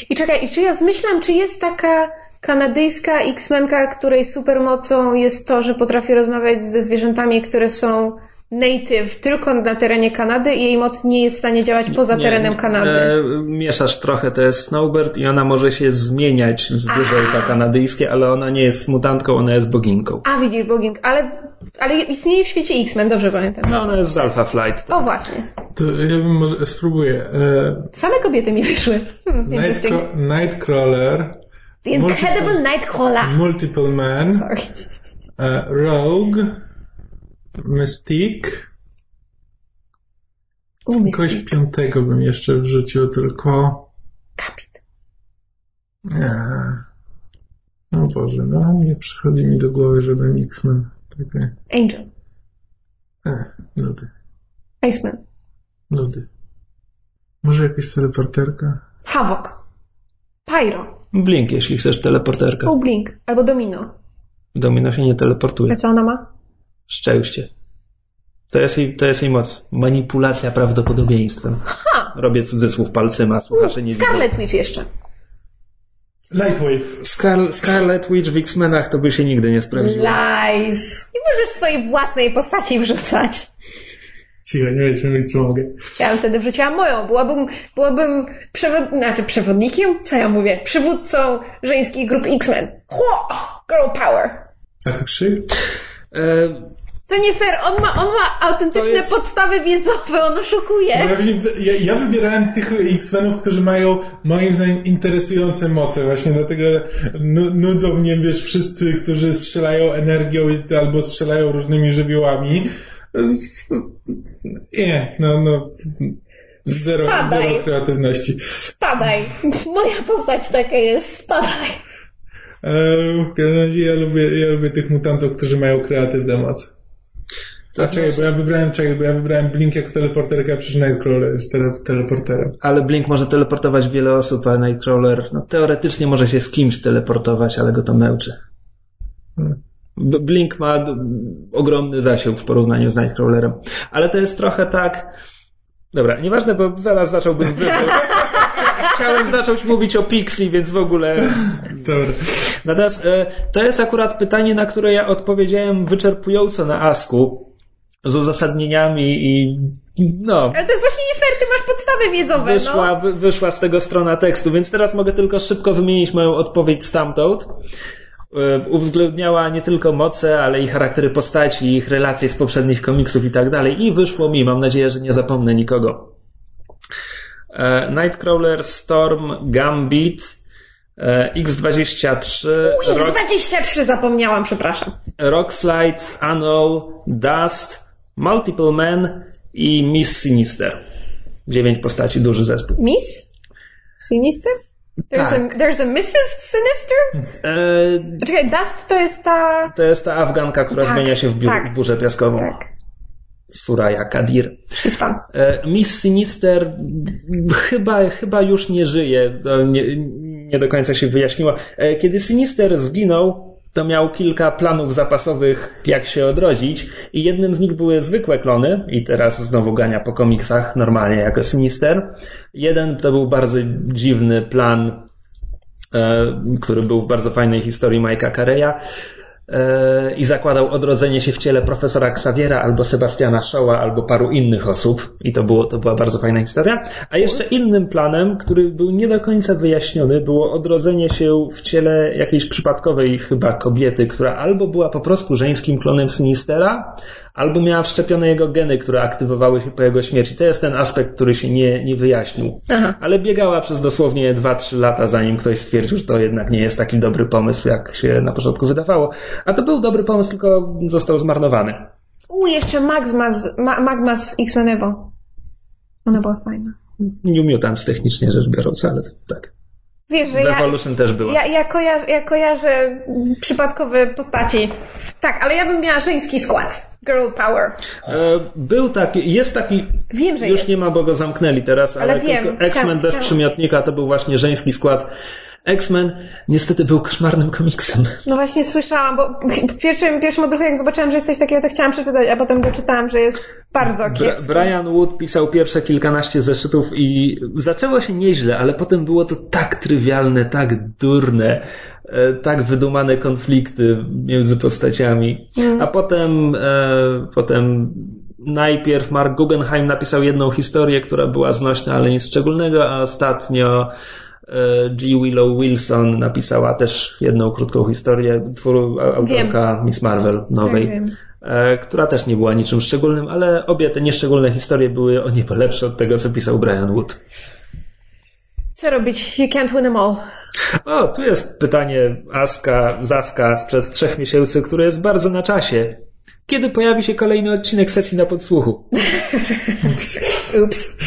I czekaj, i czy ja zmyślam, czy jest taka kanadyjska X-Menka, której supermocą jest to, że potrafi rozmawiać ze zwierzętami, które są native tylko na terenie Kanady i jej moc nie jest w stanie działać poza Nie, terenem Kanady. E, mieszasz trochę, to jest Snowbird i ona może się zmieniać w zwierzęta kanadyjskie, ale ona nie jest mutantką, ona jest boginką. A widzisz, Boging, ale, ale istnieje w świecie X-Men, dobrze pamiętam. No ona jest z Alpha Flight. Tak. O właśnie. To ja bym może spróbuję. E, Same kobiety mi wyszły. Hmm, Nightcrawler, The Incredible Nightcrawler. Multiple Man, Sorry. e, Rogue, Mystique, U, kogoś Mystique. piątego bym jeszcze wrzucił, tylko... Kapit. Nie. O Boże, no nie przychodzi mi do głowy żaden X-Men. Czekaj. Angel. E, nudy, Iceman. nudy. Może jakaś teleporterka? Havok. Pyro. Blink, jeśli chcesz teleporterkę. Full Blink. Albo Domino. Domino się nie teleportuje. A co ona ma? Szczęście. To jest jej, to jest jej moc. Manipulacja prawdopodobieństwem. Robię cudzysłów palcem, a słuchacze nie widzą. Scarlet Witch jeszcze. Lightwave. Scar- Scarlet Witch w X-Menach to by się nigdy nie sprawdziło. Lies. Nie możesz swojej własnej postaci wrzucać. Cicho, nie będziesz mówić, co mogę. Ja bym wtedy wrzuciła moją. Byłabym, byłabym przewod... znaczy przewodnikiem? Co ja mówię? Przywódcą żeńskich grup X-Men. Chło! Girl power. A to krzyk? E, To nie fair, on ma, on ma autentyczne jest- podstawy wiedzowe, on oszukuje. Ja, właśnie- ja, ja wybierałem tych X-Menów, którzy mają moim zdaniem interesujące moce. Właśnie dlatego nu- nudzą mnie, wiesz, wszyscy, którzy strzelają energią albo strzelają różnymi żywiołami. Nie, no, no. Zero, Spadaj. zero kreatywności. Spadaj. Moja postać taka jest, spadaj. E, w każdym razie ja lubię, ja lubię tych mutantów, którzy mają kreatywne moce. A czekaj, bo ja wybrałem, czekaj, bo ja wybrałem Blink jako teleporterkę, a przecież Nightcrawler jest tele, teleporterem. ale Blink może teleportować wiele osób, a Nightcrawler no, teoretycznie może się z kimś teleportować, ale go to męczy. B- Blink ma ogromny zasięg w porównaniu z Nightcrawlerem. Ale to jest trochę tak... Dobra, nieważne, bo zaraz zacząłbym. [laughs] Chciałem zacząć mówić o Pixie, więc w ogóle... Dobra. Natomiast e, to jest akurat pytanie, na które ja odpowiedziałem wyczerpująco na Asku z uzasadnieniami i no, Ale to jest właśnie nie fair, ty masz podstawy wiedzowe, no. wyszła, wy, wyszła z tego strona tekstu, więc teraz mogę tylko szybko wymienić moją odpowiedź stamtąd. E, Uwzględniała nie tylko moce, ale i charaktery postaci, ich relacje z poprzednich komiksów i tak dalej. I wyszło mi, mam nadzieję, że nie zapomnę nikogo. E, Nightcrawler, Storm, Gambit, e, X23, Rock, X23 zapomniałam, przepraszam. Rockslide, Annual, Dust, Multiple Men i Miss Sinister. Dziewięć postaci, duży zespół. Miss? Sinister? There's, Tak. a, there's a Mrs. Sinister? E, Czekaj, Dust to jest ta... To jest ta Afganka, która Tak, zmienia się w, biur, tak. w burzę piaskową. Tak, Suraya Kadir. she's fun. Miss Sinister chyba, chyba już nie żyje. Nie, nie do końca się wyjaśniło. E, Kiedy Sinister zginął, to miał kilka planów zapasowych, jak się odrodzić, i jednym z nich były zwykłe klony, i teraz znowu gania po komiksach normalnie jako Sinister. Jeden to był bardzo dziwny plan, e, który był w bardzo fajnej historii Mike'a Carreya e, i zakładał odrodzenie się w ciele profesora Xaviera albo Sebastiana Shawa albo paru innych osób i to, było, to była bardzo fajna historia. A jeszcze innym planem, który był nie do końca wyjaśniony, było odrodzenie się w ciele jakiejś przypadkowej chyba kobiety, która albo była po prostu żeńskim klonem Sinistera, albo miała wszczepione jego geny, które aktywowały się po jego śmierci. To jest ten aspekt, który się nie, nie wyjaśnił. Aha. Ale biegała przez dosłownie 2-3 lata, zanim ktoś stwierdził, że to jednak nie jest taki dobry pomysł, jak się na początku wydawało. A to był dobry pomysł, tylko został zmarnowany. U, jeszcze Magma z, Ma, Magma z X-Men Evo. Ona była fajna. New Mutants technicznie rzecz biorąc, ale tak. Wiesz, że W ja, też była. ja, ja, kojarzę, ja kojarzę przypadkowe postaci. Tak, ale ja bym miała żeński skład. Girl power. E, Był taki, jest taki, Wiem, że już jest. nie ma, bo go zamknęli teraz, ale, Ale X-Men bez chciałam. przymiotnika to był właśnie żeński skład. X-Men niestety był koszmarnym komiksem. No właśnie słyszałam, bo w pierwszym, pierwszym odruchu jak zobaczyłam, że jest coś takiego, to chciałam przeczytać, a potem doczytałam, że jest bardzo Bra- kiepski. Brian Wood pisał pierwsze kilkanaście zeszytów i zaczęło się nieźle, ale potem było to tak trywialne, tak durne, e, tak wydumane konflikty między postaciami. A potem, e, potem najpierw Mark Guggenheim napisał jedną historię, która była znośna, ale nic szczególnego, a ostatnio G. Willow Wilson napisała też jedną krótką historię, twór, autorka Miss Marvel nowej Tak, wiem. e, która też nie była niczym szczególnym, ale obie te nieszczególne historie były o niebo lepsze od tego, co pisał Brian Wood. Co robić? You can't win them all. O, tu jest pytanie Aska, Zaska sprzed trzech miesięcy, które jest bardzo na czasie. Kiedy pojawi się kolejny odcinek sesji na podsłuchu? [laughs] Ups.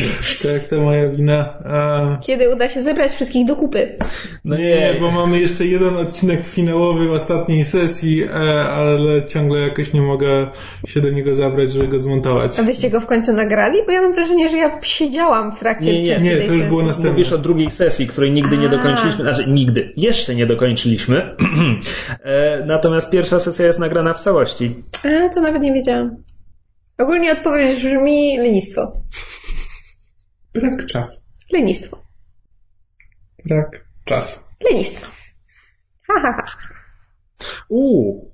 Tak, to moja wina. A, Kiedy uda się zebrać wszystkich do kupy? No nie, bo mamy jeszcze jeden odcinek finałowy ostatniej sesji, e, ale ciągle jakoś nie mogę się do niego zabrać, żeby go zmontować. A wyście go w końcu nagrali? Bo ja mam wrażenie, że ja siedziałam w trakcie Nie, nie, nie, tej to już sesji. było następne. Mówisz o drugiej sesji, której nigdy nie A. dokończyliśmy, znaczy nigdy, jeszcze nie dokończyliśmy. [clears throat] E, Natomiast pierwsza sesja jest nagrana w całości. A, to nawet nie wiedziałam. Ogólnie odpowiedź brzmi lenistwo. Brak czasu. Lenistwo. Brak czasu. Lenistwo. Ha, ha, ha. Uuu,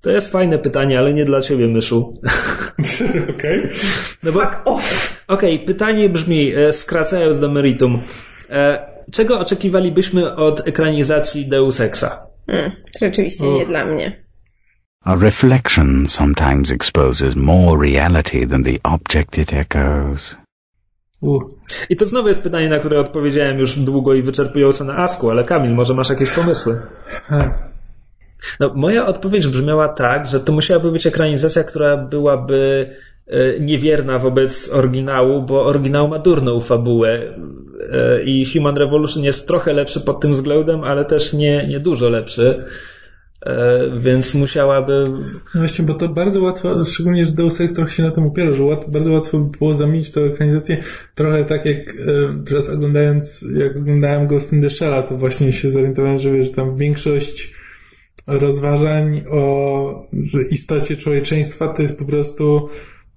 To jest fajne pytanie, ale nie dla ciebie, Myszu. [laughs] Okej. No bo, Fuck off! Okej, pytanie brzmi, e, skracając do meritum. E, czego oczekiwalibyśmy od ekranizacji Deus Exa? Hmm, rzeczywiście nie dla mnie. A reflection sometimes exposes more reality than the object it echoes. I to znowu jest pytanie, na które odpowiedziałem już długo i wyczerpująco na Asku, ale Kamil, może masz jakieś pomysły? No, moja odpowiedź brzmiała tak, że to musiałaby być ekranizacja, która byłaby e, niewierna wobec oryginału, bo oryginał ma durną fabułę e, i Human Revolution jest trochę lepszy pod tym względem, ale też nie, nie dużo lepszy. E, Więc musiałaby. No właśnie, bo to bardzo łatwo, szczególnie, że Deus Ex trochę się na tym opiera, że łat, bardzo łatwo by było zamienić tę ekranizację trochę tak jak e, teraz oglądając, jak oglądałem Ghost in the Shell'a, to właśnie się zorientowałem, że, wiesz, tam większość rozważań o istocie człowieczeństwa to jest po prostu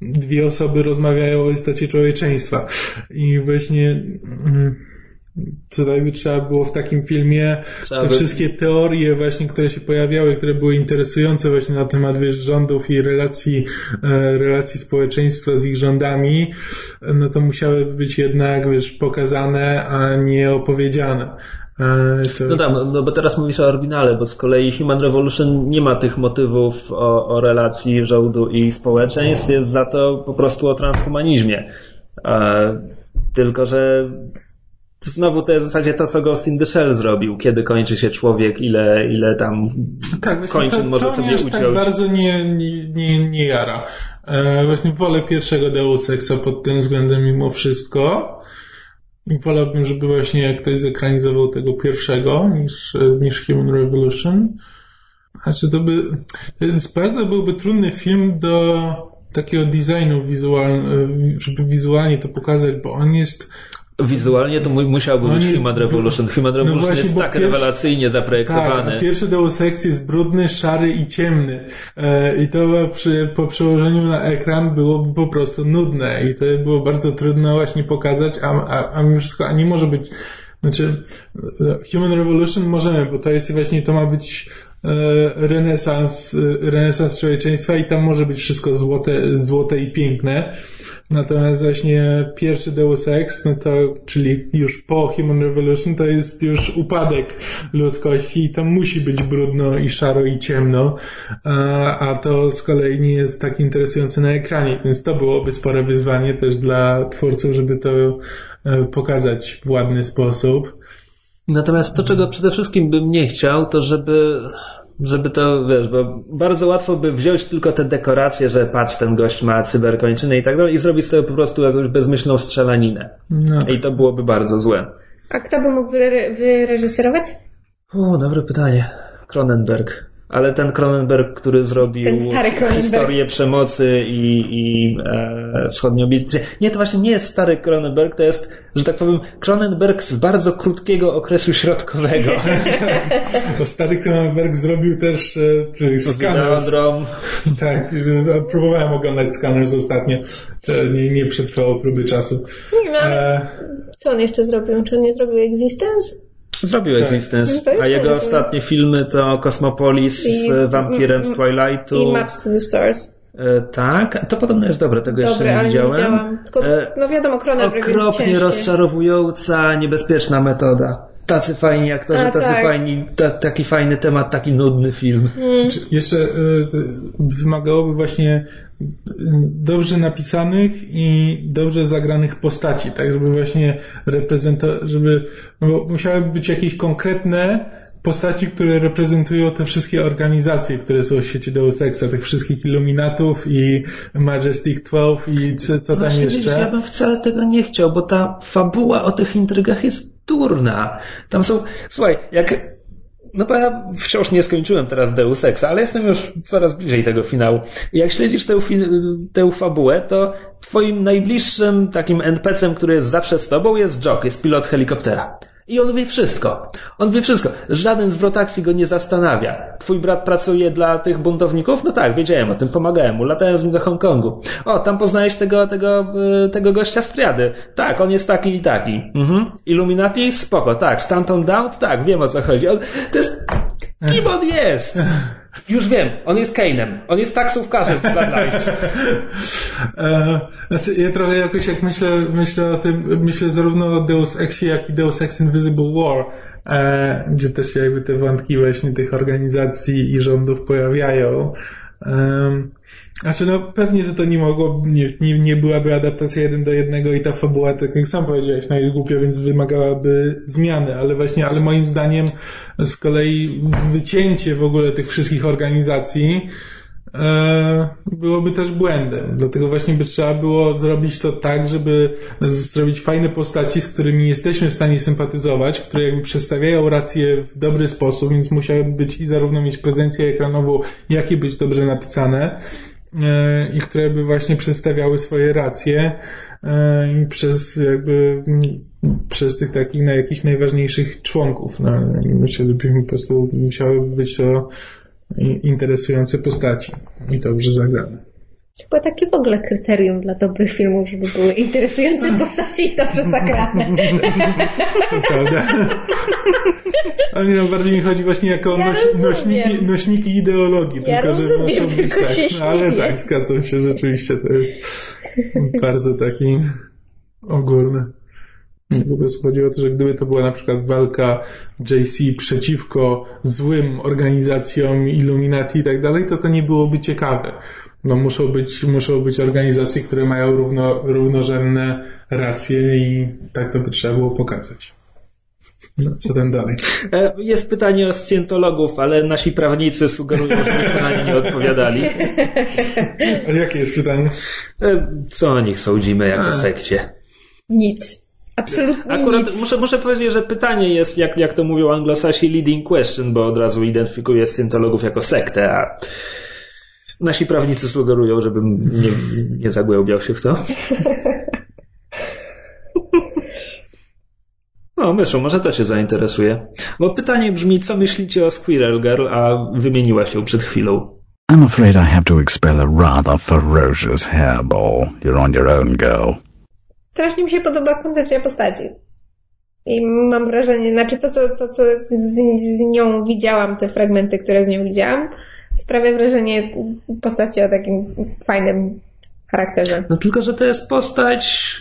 dwie osoby rozmawiają o istocie człowieczeństwa. I właśnie mm, tutaj by trzeba było w takim filmie Trzeba te by- wszystkie teorie właśnie, które się pojawiały, które były interesujące właśnie na temat wiesz, rządów i relacji, e, relacji społeczeństwa z ich rządami, no to musiały być jednak wiesz, pokazane, a nie opowiedziane. E, to... No tam, no bo teraz mówisz o oryginale, bo z kolei Human Revolution nie ma tych motywów o, o relacji rządu i społeczeństw, jest za to po prostu o transhumanizmie. E, tylko, że znowu to jest w zasadzie to, co Ghost in the Shell zrobił. Kiedy kończy się człowiek, ile, ile tam tak, kończyn to, może to sobie aż uciąć. tak bardzo nie, nie, nie, nie jara. E, właśnie wolę pierwszego Deus Exa pod tym względem mimo wszystko. I wolałbym, żeby właśnie ktoś zekranizował tego pierwszego niż, niż Human Revolution. Znaczy to by, to jest bardzo byłby trudny film do takiego designu wizualnego, żeby wizualnie to pokazać, bo on jest Wizualnie to mu- musiałby On być jest Human Revolution. Human No Revolution właśnie, jest tak pierwszy- rewelacyjnie Tak, zaprojektowany. a pierwszy Deus Ex jest brudny, szary i ciemny. E, I to przy, po przełożeniu na ekran byłoby po prostu nudne i to było bardzo trudno właśnie pokazać, a, a, a mimo wszystko, a nie może być, znaczy e, Human Revolution możemy, bo to jest właśnie, to ma być renesans, e, renesans człowieczeństwa i tam może być wszystko złote, złote i piękne. Natomiast właśnie pierwszy Deus Ex, no to, czyli już po Human Revolution, to jest już upadek ludzkości i tam musi być brudno i szaro i ciemno, a, a to z kolei nie jest tak interesujące na ekranie, więc to byłoby spore wyzwanie też dla twórców, żeby to e, pokazać w ładny sposób. Natomiast to, czego przede wszystkim bym nie chciał, to żeby, żeby to, wiesz, bo bardzo łatwo by wziąć tylko te dekoracje, że patrz, ten gość ma cyberkończyny i tak dalej i zrobić z tego po prostu jakąś bezmyślną strzelaninę. No. I to byłoby bardzo złe. A kto by mógł wyre- wyreżyserować? O, dobre pytanie. Cronenberg. Ale ten Cronenberg, który zrobił historię przemocy i, i e, wschodnią Biblię. Nie, to właśnie nie jest stary Cronenberg, to jest, że tak powiem, Cronenberg z bardzo krótkiego okresu środkowego. [laughs] Bo stary Cronenberg zrobił też e. Videodrom. Tak, e, próbowałem oglądać Scanners ostatnio. To nie, nie przetrwało próby czasu. Nie wiem, ale E, co on jeszcze zrobił? Czy on nie zrobił Existence? Zrobił Existence, No to jest a jego ostatnie filmy to Cosmopolis I- z wampirem z Twilightu. I Maps to the Stars. E, tak, to podobno jest dobre, tego jeszcze Dobre, nie ale nie widziałem. widziałam. Tylko, E, no wiadomo, Cronenberg jest Okropnie ciężki. rozczarowująca, niebezpieczna metoda. Tacy fajni aktorzy, A, tacy tak. fajni, ta, taki fajny temat, taki nudny film. Czy Jeszcze y, wymagałoby właśnie dobrze napisanych i dobrze zagranych postaci, tak żeby właśnie reprezentować, żeby, no bo musiałyby być jakieś konkretne postaci, które reprezentują te wszystkie organizacje, które są w świecie Deus Exa, tych wszystkich Illuminatów i Majestic 12 i co, co tam Właśnie jeszcze. widzisz, ja bym wcale tego nie chciał, bo ta fabuła o tych intrygach jest durna. Tam są, słuchaj, jak no bo ja wciąż nie skończyłem teraz Deus Exa, ale jestem już coraz bliżej tego finału. Jak śledzisz tę, tę fabułę, to twoim najbliższym takim NPC-em, który jest zawsze z tobą, jest Jock, jest pilot helikoptera. I on wie wszystko. On wie wszystko. Żaden zwrot akcji go nie zastanawia. Twój brat pracuje dla tych buntowników? No tak, wiedziałem o tym, pomagałem mu. Latałem z nim do Hongkongu. O, tam poznałeś tego, tego, y, tego gościa z triady. Tak, on jest taki i taki. Mhm. Illuminati? Spoko, tak. Stanton Down? Tak, wiem o co chodzi. On, to jest... Kim on jest? [laughs] Już wiem, on jest Kane'em. On jest taksówkarzem z Bloodlines. [laughs] E, znaczy, ja trochę jakoś jak myślę, myślę o tym, myślę zarówno o Deus Exie, jak i Deus Ex Invisible War, e, gdzie też się jakby te wątki właśnie tych organizacji i rządów pojawiają. Um, znaczy, no pewnie, że to nie mogło, nie, nie, nie byłaby adaptacja jeden do jednego i ta fabuła, tak jak sam powiedziałeś, no jest głupia, więc wymagałaby zmiany, ale właśnie, ale moim zdaniem z kolei wycięcie w ogóle tych wszystkich organizacji byłoby też błędem. Dlatego właśnie by trzeba było zrobić to tak, żeby zrobić fajne postaci, z którymi jesteśmy w stanie sympatyzować, które jakby przedstawiają rację w dobry sposób, więc musiałyby być i zarówno mieć prezencję ekranową, jak i być dobrze napisane e, i które by właśnie przedstawiały swoje racje e, i przez jakby przez tych takich na jakichś najważniejszych członków. No, myślę, że po prostu musiały być to interesujące postaci i dobrze zagrane. Chyba takie w ogóle kryterium dla dobrych filmów, żeby były interesujące postaci i dobrze zagrane. To prawda. Ale no, bardziej mi chodzi właśnie jako Ja noś, nośniki, nośniki ideologii. Ja tylko, że rozumiem, muszą tylko być się tak. No, ale tak, zgadzam się, rzeczywiście to jest bardzo taki ogólny. Po prostu chodzi o to, że gdyby to była na przykład walka JC przeciwko złym organizacjom Illuminati i tak dalej, to to nie byłoby ciekawe. No muszą być, muszą być organizacje, które mają równo, równorzędne racje i tak to by trzeba było pokazać. No, co tam dalej? E, Jest pytanie o scjentologów, ale nasi prawnicy sugerują, żebyśmy na nie nie odpowiadali. A jakie jest pytanie? E, Co o nich sądzimy jako sekcie? Nic. Absolutnie Akurat nic. muszę, muszę powiedzieć, że pytanie jest, jak, jak to mówią anglosasi, leading question, bo od razu identyfikuje scjentologów jako sektę, a nasi prawnicy sugerują, żebym nie, nie zagłębiał się w to. [laughs] No, myszu, może to cię zainteresuje. Bo pytanie brzmi, co myślicie o Squirrel Girl, a wymieniła się przed chwilą. I'm afraid I have to expel a rather ferocious hairball. You're on your own, girl. Strasznie mi się podoba koncepcja postaci. I mam wrażenie, znaczy to, co, to, co z, z nią widziałam, te fragmenty, które z nią widziałam, sprawia wrażenie postaci o takim fajnym charakterze. No tylko, że to jest postać.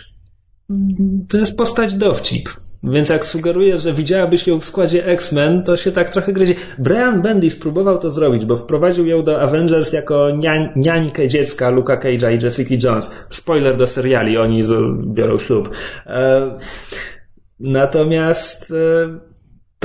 To jest postać dowcip. Więc jak sugeruję, że widziałabyś ją w składzie X-Men, to się tak trochę gryzie. Brian Bendis próbował to zrobić, bo wprowadził ją do Avengers jako niań, niańkę dziecka Luka Cage'a i Jessica Jones. Spoiler do seriali, oni biorą ślub. E, natomiast e,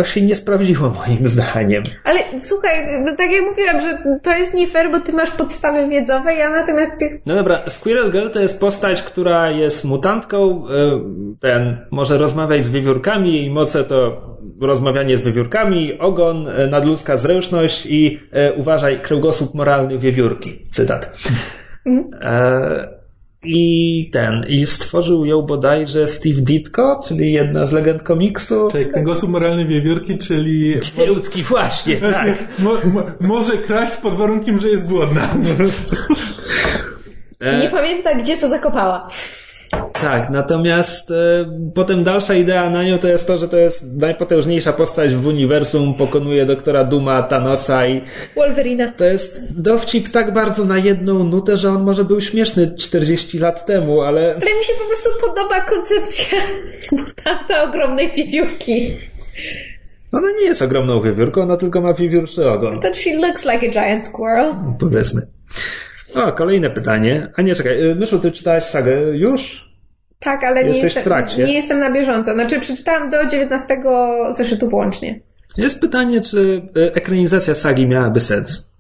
to się nie sprawdziło moim zdaniem. Ale słuchaj, no, tak jak mówiłam, że to jest nie fair, bo ty masz podstawy wiedzowe, ja natomiast tych No dobra, Squirrel Girl to jest postać, która jest mutantką, e, ten, może rozmawiać z wiewiórkami, jej moce to rozmawianie z wiewiórkami, ogon, e, nadludzka zręczność i e, uważaj, kręgosłup moralny wiewiórki. Cytat. E, I ten, i stworzył ją bodajże Steve Ditko, czyli jedna z legend komiksu. Czyli kręgosłup moralny wiewiórki, czyli Wiewiórki, [laughs] właśnie, tak. mo, mo, może kraść pod warunkiem, że jest głodna. [laughs] Nie pamięta, gdzie co zakopała. Tak, natomiast e, potem dalsza idea na nią to jest to, że to jest najpotężniejsza postać w uniwersum, pokonuje doktora Duma, Thanosa i Wolverina. to jest dowcip tak bardzo na jedną nutę, że on może był śmieszny 40 lat temu, ale Ale mi się po prostu podoba koncepcja [laughs] mutanta ogromnej wiewiórki. ona nie jest ogromną wiewiórką, ona tylko ma wiewiórczy ogon, That she looks like a giant squirrel. powiedzmy. O, kolejne pytanie. A nie, czekaj, e, Myszu, ty czytałaś sagę już? Tak, ale nie w jestem, trakcie. nie jestem na bieżąco. Znaczy, przeczytałam do 19 zeszytu włącznie. Jest pytanie, czy e, ekranizacja sagi miałaby sens.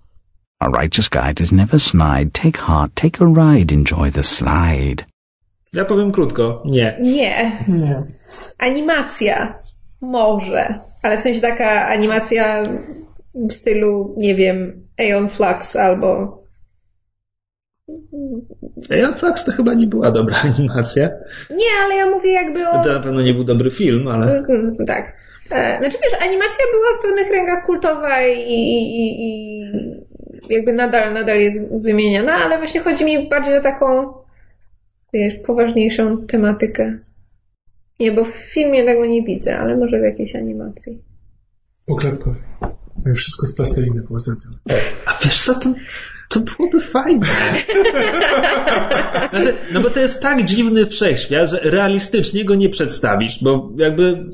A righteous guide is never snide. Take heart, take a ride, enjoy the slide. Ja powiem krótko, nie. Nie. Animacja. Może. Ale w sensie taka animacja w stylu, nie wiem, Aeon Flux albo... Flux to chyba nie była dobra [laughs] animacja. Nie, ale ja mówię jakby o... To na pewno nie był dobry film, ale... Mm, Tak. E, Znaczy wiesz, animacja była w pewnych rękach kultowa i, i, i, jakby nadal, nadal jest wymieniana, ale właśnie chodzi mi bardziej o taką, wiesz, poważniejszą tematykę. Nie, bo w filmie tego nie widzę, ale może w jakiejś animacji. Poklatkowy. Wszystko z plasteliny poza tym. A wiesz co, to, to byłoby fajne. Znaczy, no bo to jest tak dziwny wszechświat, że realistycznie go nie przedstawisz, bo jakby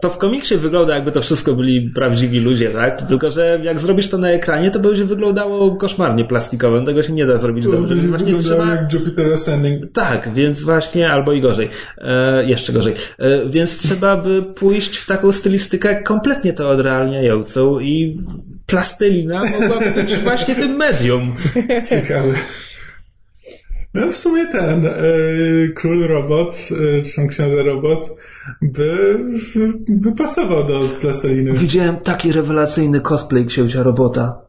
to w komiksie wygląda jakby to wszystko byli prawdziwi ludzie, tak? Tylko, że jak zrobisz to na ekranie, to będzie wyglądało koszmarnie plastikowe. Tego się nie da zrobić dobrze, więc właśnie trzeba... jak Jupiter Ascending. Tak, więc właśnie, albo i gorzej. E, jeszcze gorzej. E, więc trzeba by pójść w taką stylistykę kompletnie to odrealniającą i plastelina mogłaby być właśnie tym medium. Ciekawe. No w sumie ten e, król robot, e, czy tam książę robot, by, by pasował do plasteliny. Widziałem taki rewelacyjny cosplay księcia robota.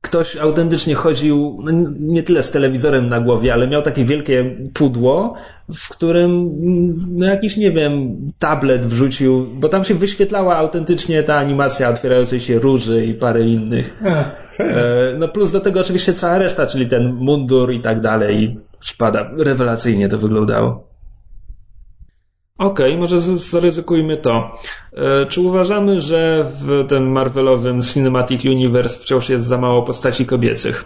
Ktoś autentycznie chodził, no, nie tyle z telewizorem na głowie, ale miał takie wielkie pudło, w którym mm, no jakiś, nie wiem, tablet wrzucił, bo tam się wyświetlała autentycznie ta animacja otwierającej się róży i parę innych. A. E, No plus do tego oczywiście cała reszta, czyli ten mundur i tak dalej szpada. Rewelacyjnie to wyglądało. Okej, może z- zaryzykujmy to. E, Czy uważamy, że w tym Marvelowym Cinematic Universe wciąż jest za mało postaci kobiecych?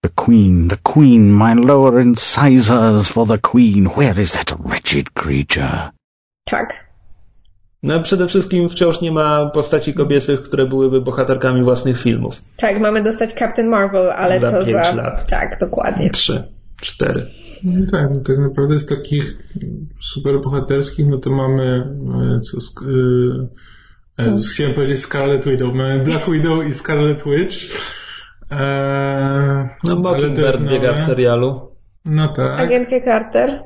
The Queen, the Queen, my lower incisors for the Queen. Where is that wretched creature? Tak. No przede wszystkim wciąż nie ma postaci kobiecych, które byłyby bohaterkami własnych filmów. Tak, mamy dostać Captain Marvel, ale Za to pięć za... lat. Tak, dokładnie. Trzy, cztery. No tak, no tak naprawdę z takich super bohaterskich, no to mamy e, co, sk- e, e, chciałem powiedzieć Scarlet Widow, mamy Black Widow i Scarlet Witch. E, No Mockingbird też biega w serialu. No tak. Agentkę Carter.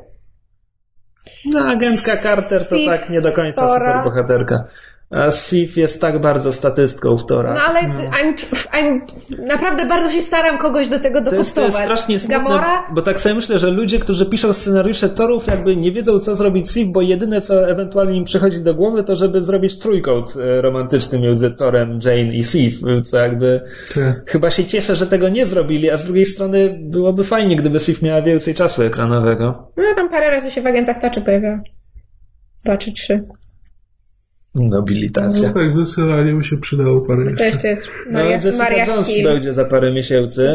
No, agentka Carter to Sif tak nie do końca Tora. superbohaterka. A Sif jest tak bardzo statystką w Tora. No ale I'm, I'm, naprawdę bardzo się staram kogoś do tego to, jest, to jest strasznie smutne, Gamora? bo tak sobie myślę, że ludzie, którzy piszą scenariusze Torów jakby nie wiedzą co zrobić Sif, bo jedyne co ewentualnie im przychodzi do głowy to żeby zrobić trójkąt e, romantyczny między Torem, Jane i Sif, co jakby Tak. chyba się cieszę, że tego nie zrobili, a z drugiej strony byłoby fajnie, gdyby Sif miała więcej czasu ekranowego. No tam parę razy się w agentach taczy pojawiała. Dwa czy trzy. Nobilitacja. No tak, zdecydowanie by się przydało parę To jeszcze jest No, Maria, Jessica Maria Jones Hill. będzie za parę miesięcy.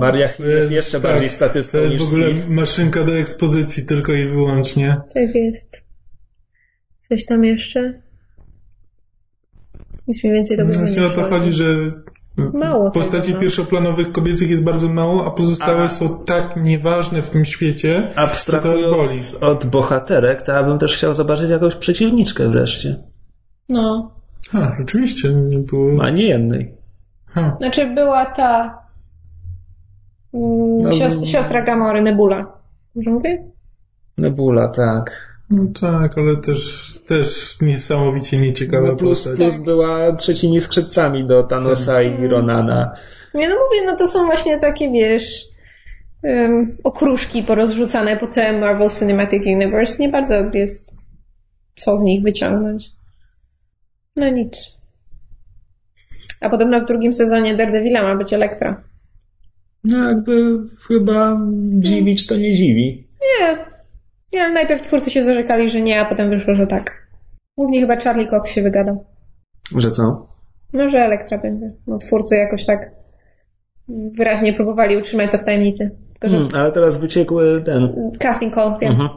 Maria Hill jest jeszcze tak, bardziej statystą To jest niż w ogóle Steve. maszynka do ekspozycji tylko i wyłącznie. Tak jest. Coś tam jeszcze? Nic mniej więcej do głowy Właśnie nie o to chodzi, że Mało postaci tego, no. pierwszoplanowych kobiecych jest bardzo mało, a pozostałe A- są tak nieważne w tym świecie, że to Abstrahując boli. od bohaterek, to ja bym też chciał zobaczyć jakąś przeciwniczkę wreszcie. No. Ha, rzeczywiście nie było. A nie jednej. Ha. Znaczy była ta mm, No, siostra, siostra Gamory, Nebula. Może mówię? Nebula, tak. No tak, ale też, też niesamowicie nieciekawa No plus, postać. plus była trzecimi skrzypcami do Thanosa i Ronana. Nie no mówię, no to są właśnie takie, wiesz, um, okruszki porozrzucane po całym Marvel Cinematic Universe. Nie bardzo jest co z nich wyciągnąć. No nic. A podobno w drugim sezonie Daredevila ma być Elektra. No jakby chyba dziwić to nie dziwi. Nie. Nie, ale najpierw twórcy się zarzekali, że nie, a potem wyszło, że tak. Głównie chyba Charlie Cox się wygadał. Że co? No, że Elektra będzie. No, twórcy jakoś tak wyraźnie próbowali utrzymać to w tajemnicy. Tylko, że Hmm, ale teraz wyciekły ten. casting call, wiem. Mhm.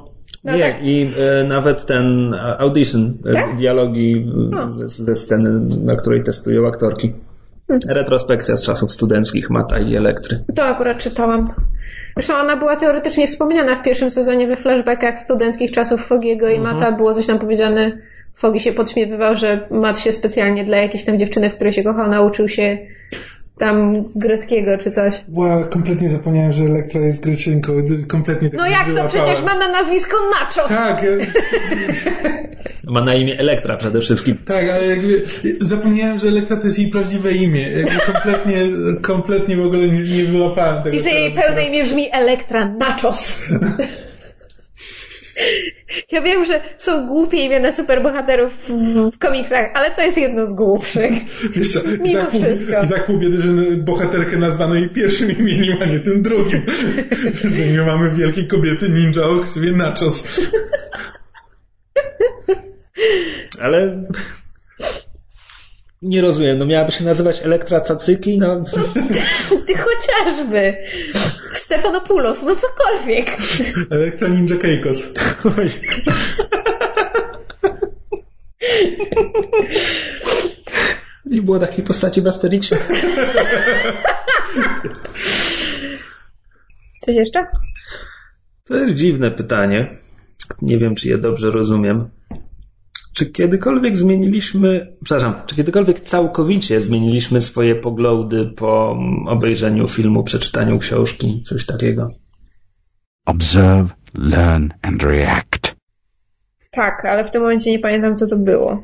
No nie, tak. i e, nawet ten e, audition, e, Tak? dialogi e, O. ze, ze sceny, na której testują aktorki. Hmm. Retrospekcja z czasów studenckich Mata i Elektry. To akurat czytałam. Zresztą ona była teoretycznie wspomniana w pierwszym sezonie we flashbackach studenckich czasów Fogiego i Mata. Było coś tam powiedziane. Fogi się podśmiewywał, że Mat się specjalnie dla jakiejś tam dziewczyny, w której się kochał, nauczył się tam greckiego czy coś. Wow, kompletnie zapomniałem, że Elektra jest Greczynką. Kompletnie tak No jak to wyłapałem. przecież ma na nazwisko Nachos! Tak, Ma na imię Elektra przede wszystkim. tak, ale jakby zapomniałem, że Elektra to jest jej prawdziwe imię. Jakby kompletnie, kompletnie w ogóle nie, nie wyłapałem tego. I że jej pełne imię brzmi Elektra Nachos. [laughs] Ja wiem, że są głupie imiona superbohaterów w, w komiksach, ale to jest jedno z głupszych. Wiesz co, i Mimo tak pół, wszystko. I tak pół biedy, że bohaterkę nazwano jej pierwszym imieniem, a nie tym drugim. [laughs] że nie mamy wielkiej kobiety ninja o kswie Nachos. Ale Nie rozumiem, no miałaby się nazywać Elektracacykl, no... [laughs] Ty chociażby. Stefanopoulos, no cokolwiek. Elektra Ninja Keikos. [laughs] Nie było takiej postaci w Asterixie. Coś jeszcze? To jest dziwne pytanie. Nie wiem, czy je dobrze rozumiem. Czy kiedykolwiek zmieniliśmy, przepraszam, czy kiedykolwiek całkowicie zmieniliśmy swoje poglądy po obejrzeniu filmu, przeczytaniu książki, coś takiego? Observe, learn and react. Tak, ale w tym momencie nie pamiętam, co to było.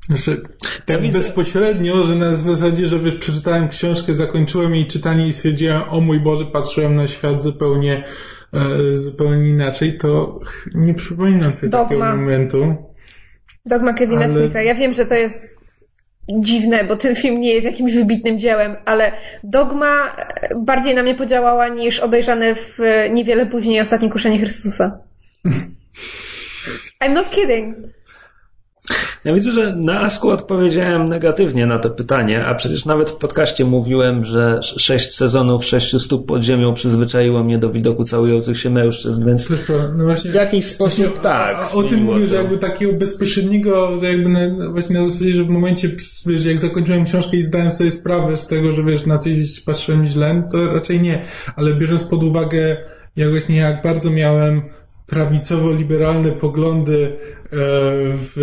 Znaczy, tak Ja widzę- bezpośrednio, że na zasadzie, że wiesz, przeczytałem książkę, zakończyłem jej czytanie i stwierdziłem, o mój Boże, patrzyłem na świat zupełnie, e, zupełnie inaczej, to nie przypominam sobie Dogma. takiego momentu. Dogma Kevina Ale- Smitha. Ja wiem, że to jest dziwne, bo ten film nie jest jakimś wybitnym dziełem, ale Dogma e, bardziej na mnie podziałała niż obejrzane w e, niewiele później Ostatnie Kuszenie Chrystusa. [laughs] I'm not kidding. Ja widzę, że na Asku odpowiedziałem negatywnie na to pytanie, a przecież nawet w podcaście mówiłem, że sz- sześć sezonów, sześciu stóp pod ziemią przyzwyczaiło mnie do widoku całujących się mężczyzn, więc. No właśnie, w jakiś sposób tak. A, o tym mówię, że jakby takiego bezpośredniego, że jakby na, właśnie na zasadzie, że w momencie, wiesz, jak zakończyłem książkę i zdałem sobie sprawę z tego, że wiesz, na coś patrzyłem źle, to raczej nie. Ale biorąc pod uwagę, jak właśnie jak bardzo miałem prawicowo-liberalne poglądy e, w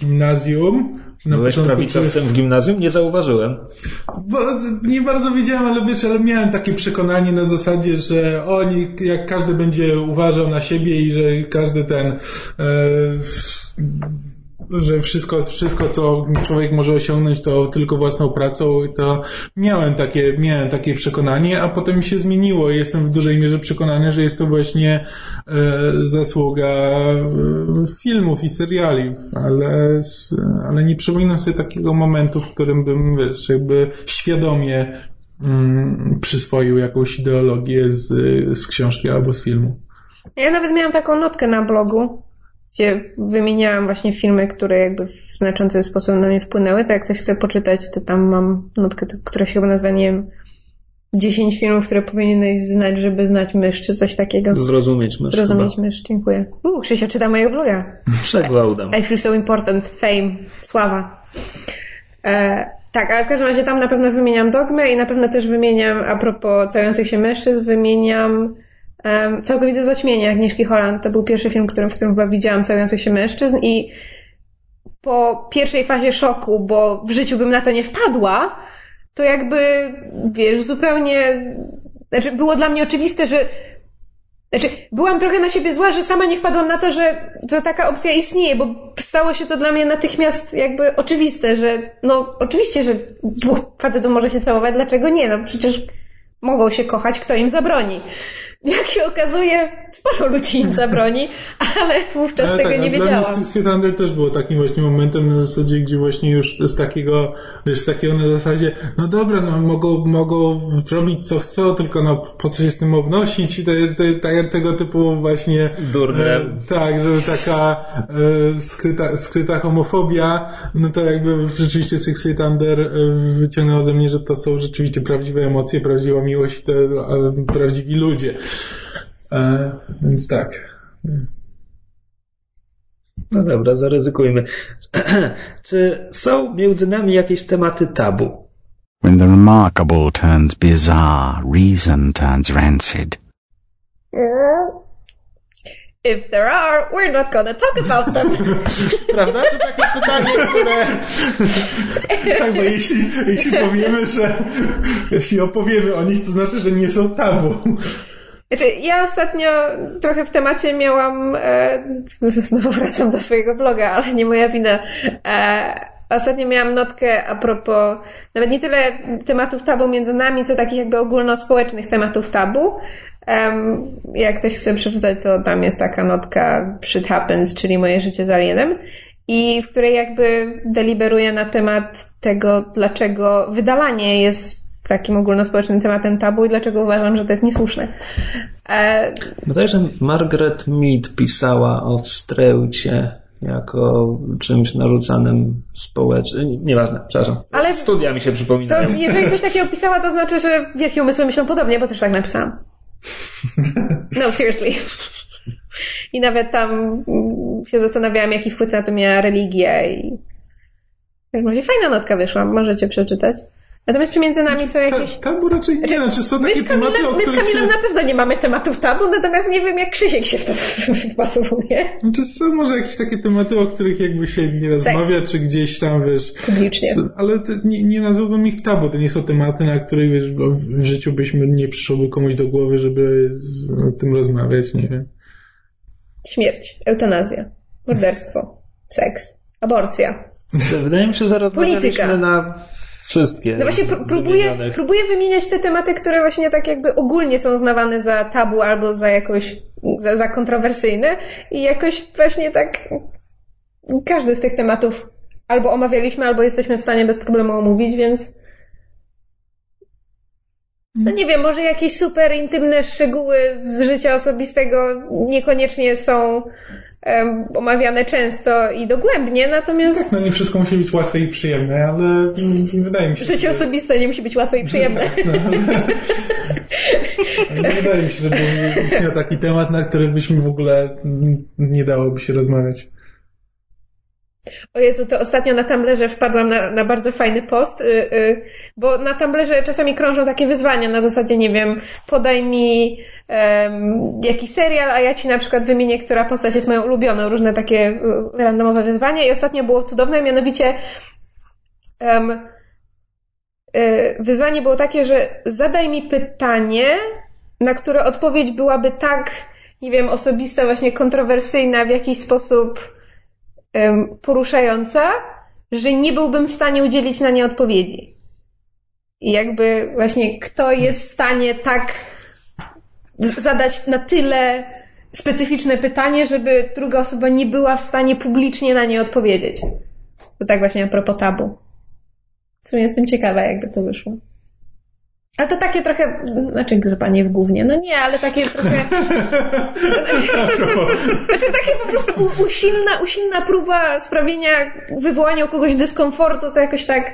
gimnazjum, na Byłeś prawicowcem w gimnazjum? Nie zauważyłem. bo nie bardzo wiedziałem, ale wiesz, ale miałem takie przekonanie na zasadzie, że oni, jak każdy będzie uważał na siebie i że każdy ten, e, że wszystko, wszystko, co człowiek może osiągnąć, to tylko własną pracą i to miałem takie, miałem takie przekonanie, a potem mi się zmieniło jestem w dużej mierze przekonany, że jest to właśnie e, zasługa e, filmów i seriali, ale, ale nie przypominam sobie takiego momentu, w którym bym, wiesz, jakby świadomie mm, przyswoił jakąś ideologię z, z książki albo z filmu. Ja nawet miałam taką notkę na blogu, gdzie wymieniałam właśnie filmy, które jakby w znaczący sposób na mnie wpłynęły. To jak ktoś chce poczytać, to tam mam notkę, która się chyba nazywa, nie wiem, 10 filmów, które powinieneś znać, żeby znać mysz, czy coś takiego. Zrozumieć mysz Zrozumieć chyba. mysz, dziękuję. Uuu, Krzysia czyta mojego bloga. Przeglądam. I feel so important, fame, sława. E, tak, ale w każdym razie tam na pewno wymieniam dogmę i na pewno też wymieniam, a propos całujących się mężczyzn, wymieniam um, Całkowite zaćmienie Agnieszki Holland. To był pierwszy film, którym, w którym chyba widziałam całujących się mężczyzn i po pierwszej fazie szoku, bo w życiu bym na to nie wpadła, to jakby, wiesz, zupełnie, znaczy było dla mnie oczywiste, że znaczy, byłam trochę na siebie zła, że sama nie wpadłam na to, że, że taka opcja istnieje, bo stało się to dla mnie natychmiast jakby oczywiste, że no oczywiście, że dwóch facetów może się całować, dlaczego nie? No przecież mogą się kochać, kto im zabroni. Jak się okazuje, sporo ludzi im zabroni, ale wówczas Ale tego tak, nie a Dla wiedziałam. mnie Sweet Under też było takim właśnie momentem na zasadzie, gdzie właśnie już z takiego, wiesz, z takiego na zasadzie, no dobra, no mogą, mogą robić co chcą, tylko no po co się z tym obnosić i te, te, te, tego typu właśnie Durne. e, tak, żeby taka e, skryta, skryta homofobia, no to jakby rzeczywiście Six Feet Under e, wyciągnęło ze mnie, że to są rzeczywiście prawdziwe emocje, prawdziwa miłość i to e, prawdziwi ludzie. E, więc tak. No dobra, zaryzykujmy. [clears throat] Czy są między nami jakieś tematy tabu? When the remarkable turns bizarre, reason turns rancid. If there are, we're not gonna talk about them. [laughs] Prawda? To takie pytanie, które... Tak, bo jeśli, jeśli powiemy, że jeśli opowiemy o nich, to znaczy, że nie są tabu. Znaczy, ja ostatnio trochę w temacie miałam, e, [laughs] znowu wracam do swojego bloga, ale nie moja wina. E, ostatnio miałam notkę a propos nawet nie tyle tematów tabu między nami, co takich jakby ogólnospołecznych tematów tabu. Em, jak ktoś chce przeczytać, to tam jest taka notka Shit Happens, czyli moje życie z alienem. I w której jakby deliberuję na temat tego, dlaczego wydalanie jest takim ogólnospołecznym tematem tabu i dlaczego uważam, że to jest niesłuszne. E, Bodajże Margaret Mead pisała o wstręcie jako czymś narzucanym społecznie. Nieważne, przepraszam. Ale- Studia mi się To przypominają. jeżeli coś takiego pisała, to znaczy, że wielkie umysły myślą podobnie, bo też tak napisałam. No, seriously. I nawet tam się zastanawiałam, jaki wpływ na to miała religia i... W każdym razie fajna notka wyszła, możecie przeczytać. Natomiast czy między nami są jakieś... Ta, tabu raczej nie, znaczy są My takie z, Kamilem, tematy, o my z Kamilem się... na pewno nie mamy tematów tabu, natomiast nie wiem, jak Krzysiek się w to [laughs] wpasowuje. Znaczy są może jakieś takie tematy, o których jakby się nie rozmawia, czy gdzieś tam, wiesz... Publicznie. Ale to nie, nie nazwałbym ich tabu, to nie są tematy, na których, wiesz, w, w życiu byśmy nie przyszłoby komuś do głowy, żeby z, o tym rozmawiać, nie wiem. Śmierć, eutanazja, morderstwo, seks, aborcja. Wydaje mi się, że rozmawialiśmy Polityka. na wszystkie. No właśnie pró- próbuję, próbuję wymieniać te tematy, które właśnie tak jakby ogólnie są uznawane za tabu albo za jakoś, za, za kontrowersyjne i jakoś właśnie tak każdy z tych tematów albo omawialiśmy, albo jesteśmy w stanie bez problemu omówić, więc no nie wiem, może jakieś super intymne szczegóły z życia osobistego niekoniecznie są omawiane często i dogłębnie, natomiast No nie wszystko musi być łatwe i przyjemne, ale wydaje mi się, życie że... osobiste nie musi być łatwe i przyjemne. No, ale nie wydaje mi się, żeby istniał taki temat, na który byśmy w ogóle nie dałoby się rozmawiać. O Jezu, to ostatnio na Tumblerze wpadłam na, na bardzo fajny post, y, y, bo na Tumblerze czasami krążą takie wyzwania. Na zasadzie, nie wiem, podaj mi em, jakiś serial, a ja ci na przykład wymienię, która postać jest moją ulubioną, różne takie y, randomowe wyzwania. I ostatnio było cudowne, mianowicie em, y, wyzwanie było takie, że zadaj mi pytanie, na które odpowiedź byłaby tak, nie wiem, osobista, właśnie kontrowersyjna, w jakiś sposób poruszająca, że nie byłbym w stanie udzielić na nie odpowiedzi. I jakby właśnie kto jest w stanie tak zadać na tyle specyficzne pytanie, żeby druga osoba nie była w stanie publicznie na nie odpowiedzieć. To tak właśnie a propos tabu. W sumie jestem ciekawa, jakby to wyszło. Ale to takie trochę, znaczy grzebanie w głównie. No nie, ale takie trochę... [laughs] Znaczy takie po prostu usilna, usilna próba sprawienia, wywołania u kogoś dyskomfortu, to jakoś tak,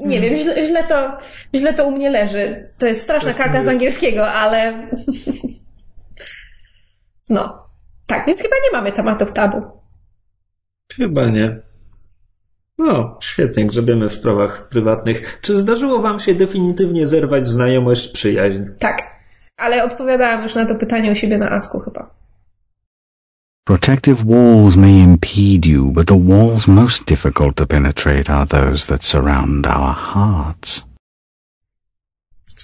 nie wiem, źle, źle, to, źle to u mnie leży. To jest straszna kalka z angielskiego, ale no. Tak, więc chyba nie mamy tematów tabu. Chyba nie. No, świetnie, grzebiemy w sprawach prywatnych. Czy zdarzyło wam się definitywnie zerwać znajomość, przyjaźń? Tak. Ale odpowiadałam już na to pytanie u siebie na Asku chyba. Protective walls may impede you, but the walls most difficult to penetrate are those that surround our hearts.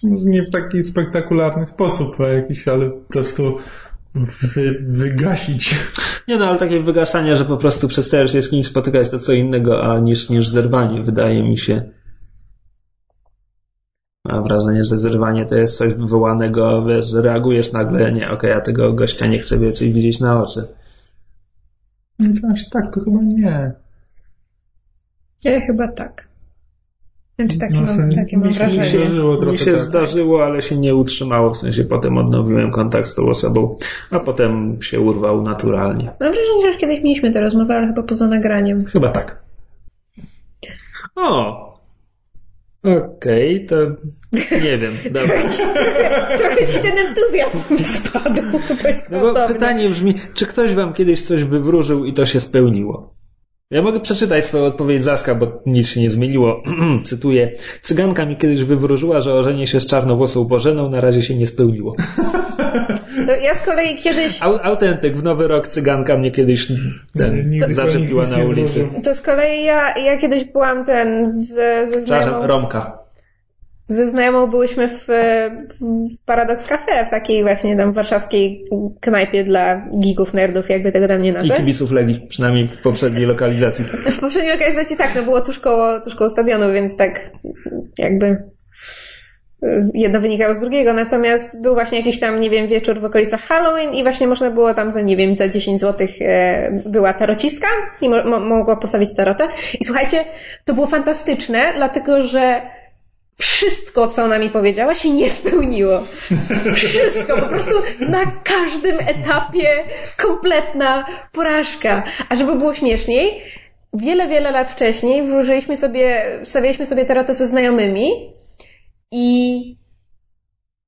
Może nie w taki spektakularny sposób, a jakiś, ale po prostu wy, wygasić. Nie no, ale takie wygaszanie, że po prostu przestajesz się z kimś spotykać, to co innego, a niż, niż zerwanie, wydaje mi się. Mam wrażenie, że zerwanie to jest coś wywołanego, wiesz, że reagujesz nagle, nie, okej, ja tego gościa nie chcę więcej widzieć na oczy. Aż tak, to chyba nie. Ja chyba tak. Znaczy takie, No, mam, takie mam mi się- mi się wrażenie. zdarzyło trochę Mi się tak. zdarzyło, ale się nie utrzymało, w sensie potem odnowiłem kontakt z tą osobą, a potem się urwał naturalnie. Mam wrażenie, że już kiedyś mieliśmy tę rozmowę, ale chyba poza nagraniem. Chyba tak. O! Okej, to nie wiem. [laughs] Dobra. Trochę ci ten entuzjazm spadł. No bo pytanie brzmi, czy ktoś wam kiedyś coś wywróżył i to się spełniło? Ja mogę przeczytać swoją odpowiedź Zaska, bo nic się nie zmieniło. [clears throat] Cytuję. Cyganka mi kiedyś wywróżyła, że ożenię się z czarnowłosą Bożeną, na razie się nie spełniło. [laughs] No, ja z kolei kiedyś, Au, autentyk, w nowy rok cyganka mnie kiedyś ten, Nigdy zaczepiła na ulicy. to z kolei ja, ja kiedyś byłam ten z, ze Przepraszam, znajomą, Romka. Ze znajomą byłyśmy w, w Paradox Cafe, w takiej właśnie tam warszawskiej knajpie dla geeków, nerdów, jakby tego tam nie I nazwać. kibiców Legii, przynajmniej w poprzedniej lokalizacji. [laughs] W poprzedniej lokalizacji tak, no było tuż koło, tuż koło stadionu, więc tak jakby y, jedno wynikało z drugiego, natomiast był właśnie jakiś tam, nie wiem, wieczór w okolicach Halloween i właśnie można było tam za, nie wiem, za 10 zł e, była tarocistka i mo- mo- mogła postawić tarotę. I słuchajcie, to było fantastyczne, dlatego że wszystko, co ona mi powiedziała, się nie spełniło. Wszystko, po prostu na każdym etapie kompletna porażka. A żeby było śmieszniej, wiele, wiele lat wcześniej wróżyliśmy sobie, stawialiśmy sobie tarotę ze znajomymi i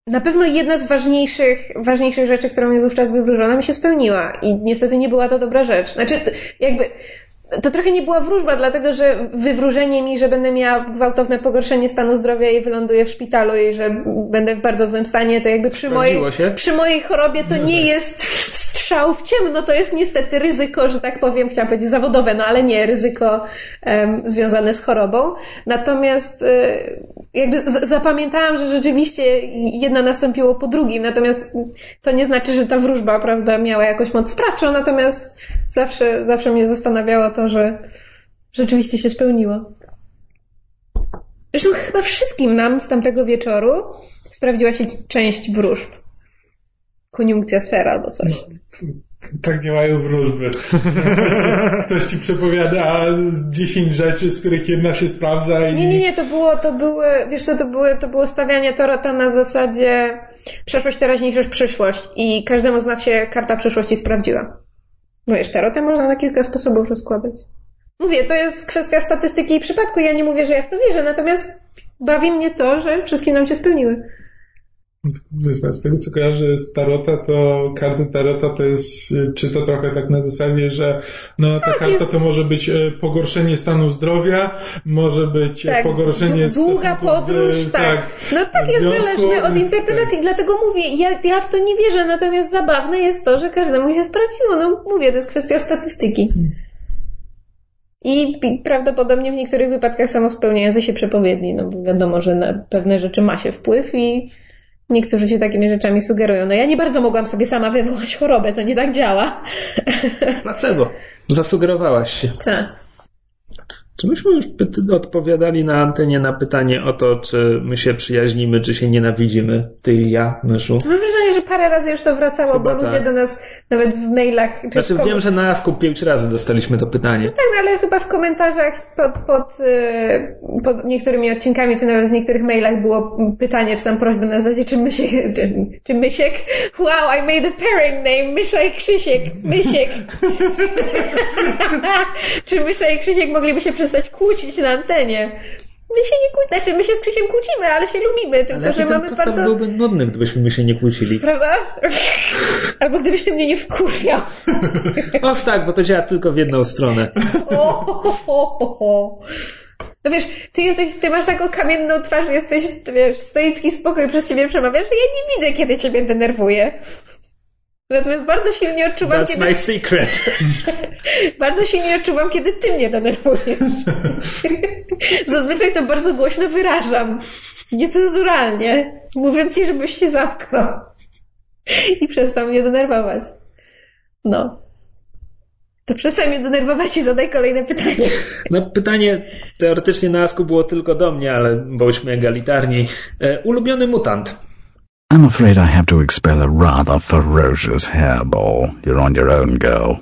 na pewno jedna z ważniejszych, ważniejszych rzeczy, którą mi wówczas wywróżono, mi się spełniła. I niestety nie była to dobra rzecz. Znaczy, jakby, to trochę nie była wróżba, dlatego że wywróżenie mi, że będę miała gwałtowne pogorszenie stanu zdrowia i wyląduję w szpitalu i że będę w bardzo złym stanie, to jakby przy mojej, przy mojej chorobie to nie jest strzał w ciemno, to jest niestety ryzyko, że tak powiem, chciałam powiedzieć zawodowe, no ale nie, ryzyko um, związane z chorobą. Natomiast y, jakby zapamiętałam, że rzeczywiście jedna nastąpiło po drugim, natomiast to nie znaczy, że ta wróżba, prawda, miała jakąś moc sprawczą, natomiast zawsze, zawsze mnie zastanawiało to, że rzeczywiście się spełniło. Zresztą chyba wszystkim nam z tamtego wieczoru sprawdziła się część wróżb. Koniunkcja sfera albo coś. Tak działają wróżby. [laughs] Ktoś ci przepowiada 10 rzeczy, z których jedna się sprawdza i... Nie, nie, nie, to było, to były, wiesz co, to, były, to było stawianie torota na zasadzie przeszłość, teraźniejszość, przyszłość i każdemu z nas się karta przyszłości sprawdziła. No wiesz, tarotę można na kilka sposobów rozkładać. Mówię, to jest kwestia statystyki i przypadku. Ja nie mówię, że ja w to wierzę, natomiast bawi mnie to, że wszystkie nam się spełniły. Z tego co kojarzę z Tarota, to karty Tarota to jest, czy to trochę tak na zasadzie, że no ta tak, karta jest... to może być e, pogorszenie stanu zdrowia, może być e, tak, pogorszenie Długa podróż, tak. tak. No tak jest zależne od interpretacji, tak. dlatego mówię, ja, ja w to nie wierzę, natomiast zabawne jest to, że każdemu się sprawdziło. No mówię, to jest kwestia statystyki. I prawdopodobnie w niektórych wypadkach samospełniające się przepowiedni, no bo wiadomo, że na pewne rzeczy ma się wpływ i Niektórzy się takimi rzeczami sugerują. No ja nie bardzo mogłam sobie sama wywołać chorobę, to nie tak działa. Dlaczego? Zasugerowałaś się. Tak. Czy myśmy już odpowiadali na antenie na pytanie o to, czy my się przyjaźnimy, czy się nienawidzimy? Ty i ja, myszu? Mam wrażenie, że parę razy już to wracało, Chyba bo ludzie tak. do nas nawet w mailach... Czy znaczy wiem, że na Asku pięć razy dostaliśmy to pytanie. No tak, ale chyba w komentarzach pod, pod, y, pod niektórymi odcinkami, czy nawet w niektórych mailach było pytanie, czy tam prośba na zasadzie, czy Mysiek, czy, czy Mysiek? Wow, I made a pairing name, Mysza i Krzysiek, Mysiek. [laughs] [laughs] czy Mysza i Krzysiek mogliby się przestać kłócić na antenie. My się nie kłócimy, znaczy my się z Krzysiem kłócimy, ale się lubimy, tylko ale że mamy ten bardzo... byłby nudny, gdybyśmy my się nie kłócili. Prawda? [laughs] Albo gdybyś ty mnie nie wkurwiał. [laughs] Och tak, bo to działa tylko w jedną stronę. No wiesz, ty jesteś, ty masz taką kamienną twarz, jesteś, wiesz, stoicki spokój przez ciebie przemawiasz, że ja nie widzę, kiedy ciebie denerwuję. Natomiast bardzo silnie odczuwam, That's kiedy... my secret. [laughs] bardzo silnie odczuwam, kiedy ty mnie denerwujesz. [laughs] Zazwyczaj to bardzo głośno wyrażam. Niecenzuralnie. Mówiąc ci, żebyś się zamknął. I przestał mnie denerwować. No. To przestań mnie denerwować i zadaj kolejne pytanie. No pytanie teoretycznie na Asku było tylko do mnie, ale bądźmy egalitarni. E, ulubiony mutant. I'm afraid I have to expel a rather ferocious hairball. You're on your own, girl.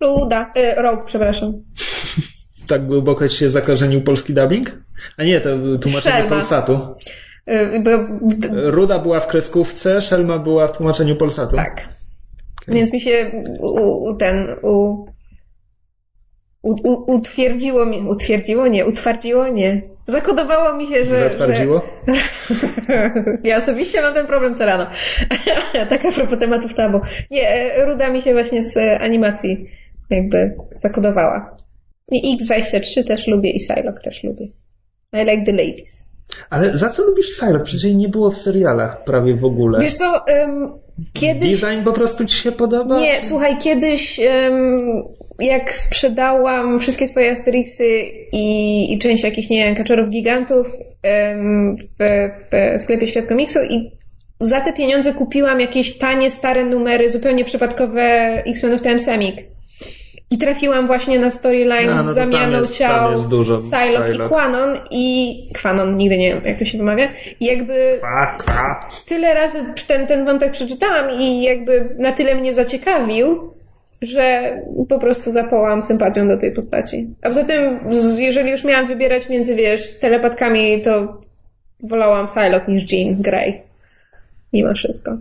Ruda. E, rok, przepraszam. [laughs] tak głęboko się zakorzenił polski dubbing? A nie, to tłumaczenie Szelma. Polsatu. E, bo... Ruda była w kreskówce, Szelma była w tłumaczeniu Polsatu. Tak. Okay. Więc mi się u, u ten, u, u, utwierdziło mi, utwierdziło? Nie, utwardziło? Nie. Zakodowało mi się, że... Zatwardziło? Że... [laughs] ja osobiście mam ten problem z rano. [laughs] tak a propos tematów tabu. Nie, e, Ruda mi się właśnie z e, animacji jakby zakodowała. I X23 też lubię i Psylocke też lubię. I like the ladies. Ale za co lubisz Psylocke? Przecież jej nie było w serialach prawie w ogóle. Wiesz co, um, kiedyś... Design po prostu ci się podoba? Nie, słuchaj, kiedyś um, jak sprzedałam wszystkie swoje Asterixy i, i część jakichś, nie wiem, kaczorów gigantów um, w, w sklepie Świat Komiksu i za te pieniądze kupiłam jakieś tanie, stare numery, zupełnie przypadkowe X-Menów TM Semik. I trafiłam właśnie na storyline no, no z zamianą jest, ciał Psylocke i Quanon i Quanon, nigdy nie wiem jak to się wymawia. I jakby tyle razy ten, ten wątek przeczytałam i jakby na tyle mnie zaciekawił, że po prostu zapałam sympatią do tej postaci. A poza tym, jeżeli już miałam wybierać między, wiesz, telepatkami, to wolałam Psylocke niż Jean Grey. Mimo wszystko.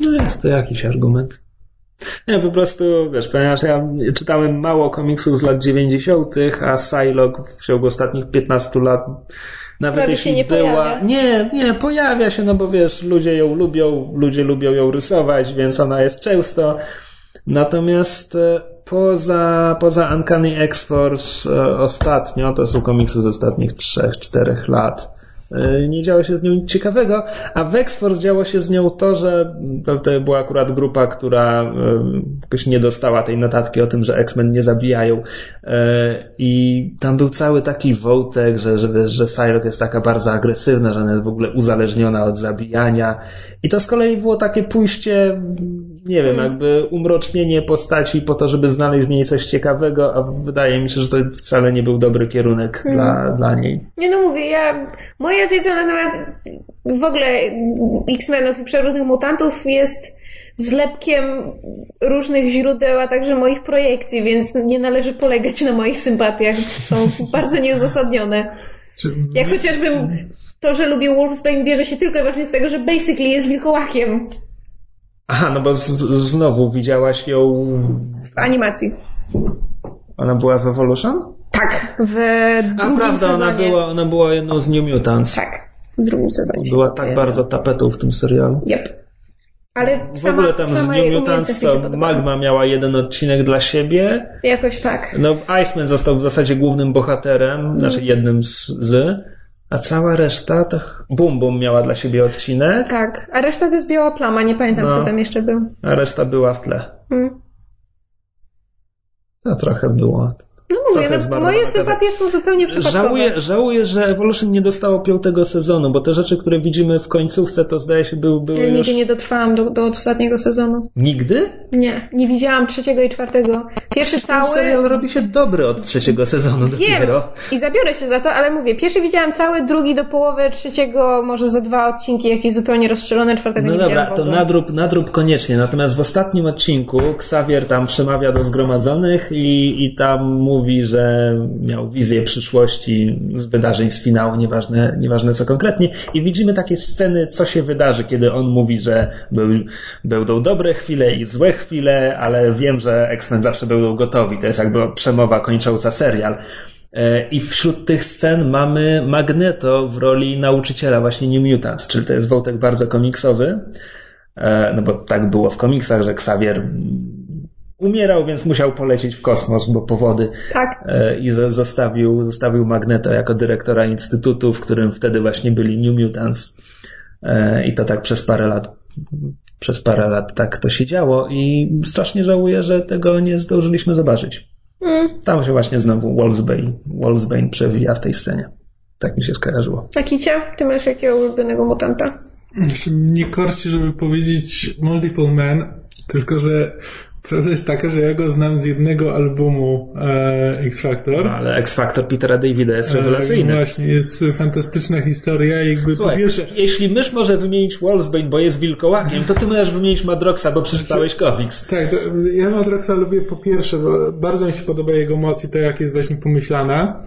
No jest to jakiś argument. Nie, po prostu, wiesz, ponieważ ja czytałem mało komiksów z lat 90., a Psylocke w ciągu ostatnich 15 lat nawet Prawie jeśli nie była... pojawia. Nie, nie, pojawia się, no bo wiesz, ludzie ją lubią, ludzie lubią ją rysować, więc ona jest często. Natomiast e, poza, poza Uncanny X-Force e, ostatnio, to są komiksy z ostatnich 3-4 lat, nie działo się z nią nic ciekawego, a w X-Force działo się z nią to, że to, to była akurat grupa, która e, jakoś nie dostała tej notatki o tym, że X-Men nie zabijają. E, i tam był cały taki wątek, że, że, że Psylocke jest taka bardzo agresywna, że ona jest w ogóle uzależniona od zabijania. I to z kolei było takie pójście nie wiem, jakby umrocznienie postaci po to, żeby znaleźć w niej coś ciekawego, a wydaje mi się, że to wcale nie był dobry kierunek dla, dla niej. Nie no mówię, ja, moja wiedza na temat w ogóle X-Menów i przeróżnych mutantów jest zlepkiem różnych źródeł, a także moich projekcji, więc nie należy polegać na moich sympatiach. Są [laughs] bardzo nieuzasadnione. Jak chociażby to, że lubię Wolfsbane bierze się tylko i wyłącznie z tego, że basically jest wilkołakiem Aha, no bo z, znowu widziałaś ją, w animacji. ona była w Evolution? Tak, w A drugim prawda, sezonie. ona była, ona była jedną z New Mutants. Tak, w drugim sezonie. Była tak bardzo tapetą w tym serialu. Yep. Ale W sama, ogóle tam z sama New Mutants umiejętność mi się co podobała. Magma miała jeden odcinek dla siebie. Jakoś tak. No Iceman został w zasadzie głównym bohaterem, znaczy jednym z, z a cała reszta to Bum Bum miała dla siebie odcinek, Tak. A reszta to jest biała plama, nie pamiętam, No. kto tam jeszcze był. a reszta była w tle. Mm. No trochę było. No mówię, no, moje sympatie są zupełnie przypadkowe. Żałuję, żałuję, że Evolution nie dostało piątego sezonu, bo te rzeczy, które widzimy w końcówce, to zdaje się był, były Ja już... nigdy nie dotrwałam do, do ostatniego sezonu. Nigdy? Nie, nie widziałam trzeciego i czwartego. Pierwszy Ten cały... serial robi się dobry od trzeciego sezonu Wiem dopiero. i zabiorę się za to, ale mówię, pierwszy widziałam cały, drugi do połowy, trzeciego może za dwa odcinki, jakieś zupełnie rozstrzelone, czwartego No nie dobra, widziałam w to ogóle. nadrób, nadrób koniecznie. Natomiast w ostatnim odcinku Xavier tam przemawia do zgromadzonych i, i tam mówi, że miał wizję przyszłości z wydarzeń z finału, nieważne, nieważne co konkretnie. I widzimy takie sceny, co się wydarzy, kiedy on mówi, że był, będą dobre chwile i złe chwile, ale wiem, że X-Men zawsze będą gotowi. To jest jakby przemowa kończąca serial. E, I wśród tych scen mamy Magneto w roli nauczyciela właśnie New Mutants, czyli to jest wątek bardzo komiksowy. E, No bo tak było w komiksach, że Xavier umierał, więc musiał polecieć w kosmos, bo powody Tak. e, i zo- zostawił, zostawił Magneto jako dyrektora instytutu, w którym wtedy właśnie byli New Mutants. E, I to tak przez parę lat, przez parę lat tak to się działo i strasznie żałuję, że tego nie zdążyliśmy zobaczyć. Tam się właśnie znowu Wolfsbane, Wolfsbane przewija w tej scenie. Tak mi się skojarzyło. A Kicia, ty masz jakiego ulubionego mutanta? Mnie korci, żeby powiedzieć Multiple Man, tylko że prawda jest taka, że ja go znam z jednego albumu e, X Factor. No, ale X Factor Petera Davida jest rewelacyjny. E, właśnie, jest fantastyczna historia jakby Słuchaj, po pierwsze, jeśli mysz może wymienić Wolfsbane, bo jest wilkołakiem, to ty możesz wymienić Madroxa, bo przeczytałeś komiks. Tak, to ja Madroxa lubię po pierwsze, bo bardzo mi się podoba jego moc i to, jak jest właśnie pomyślana.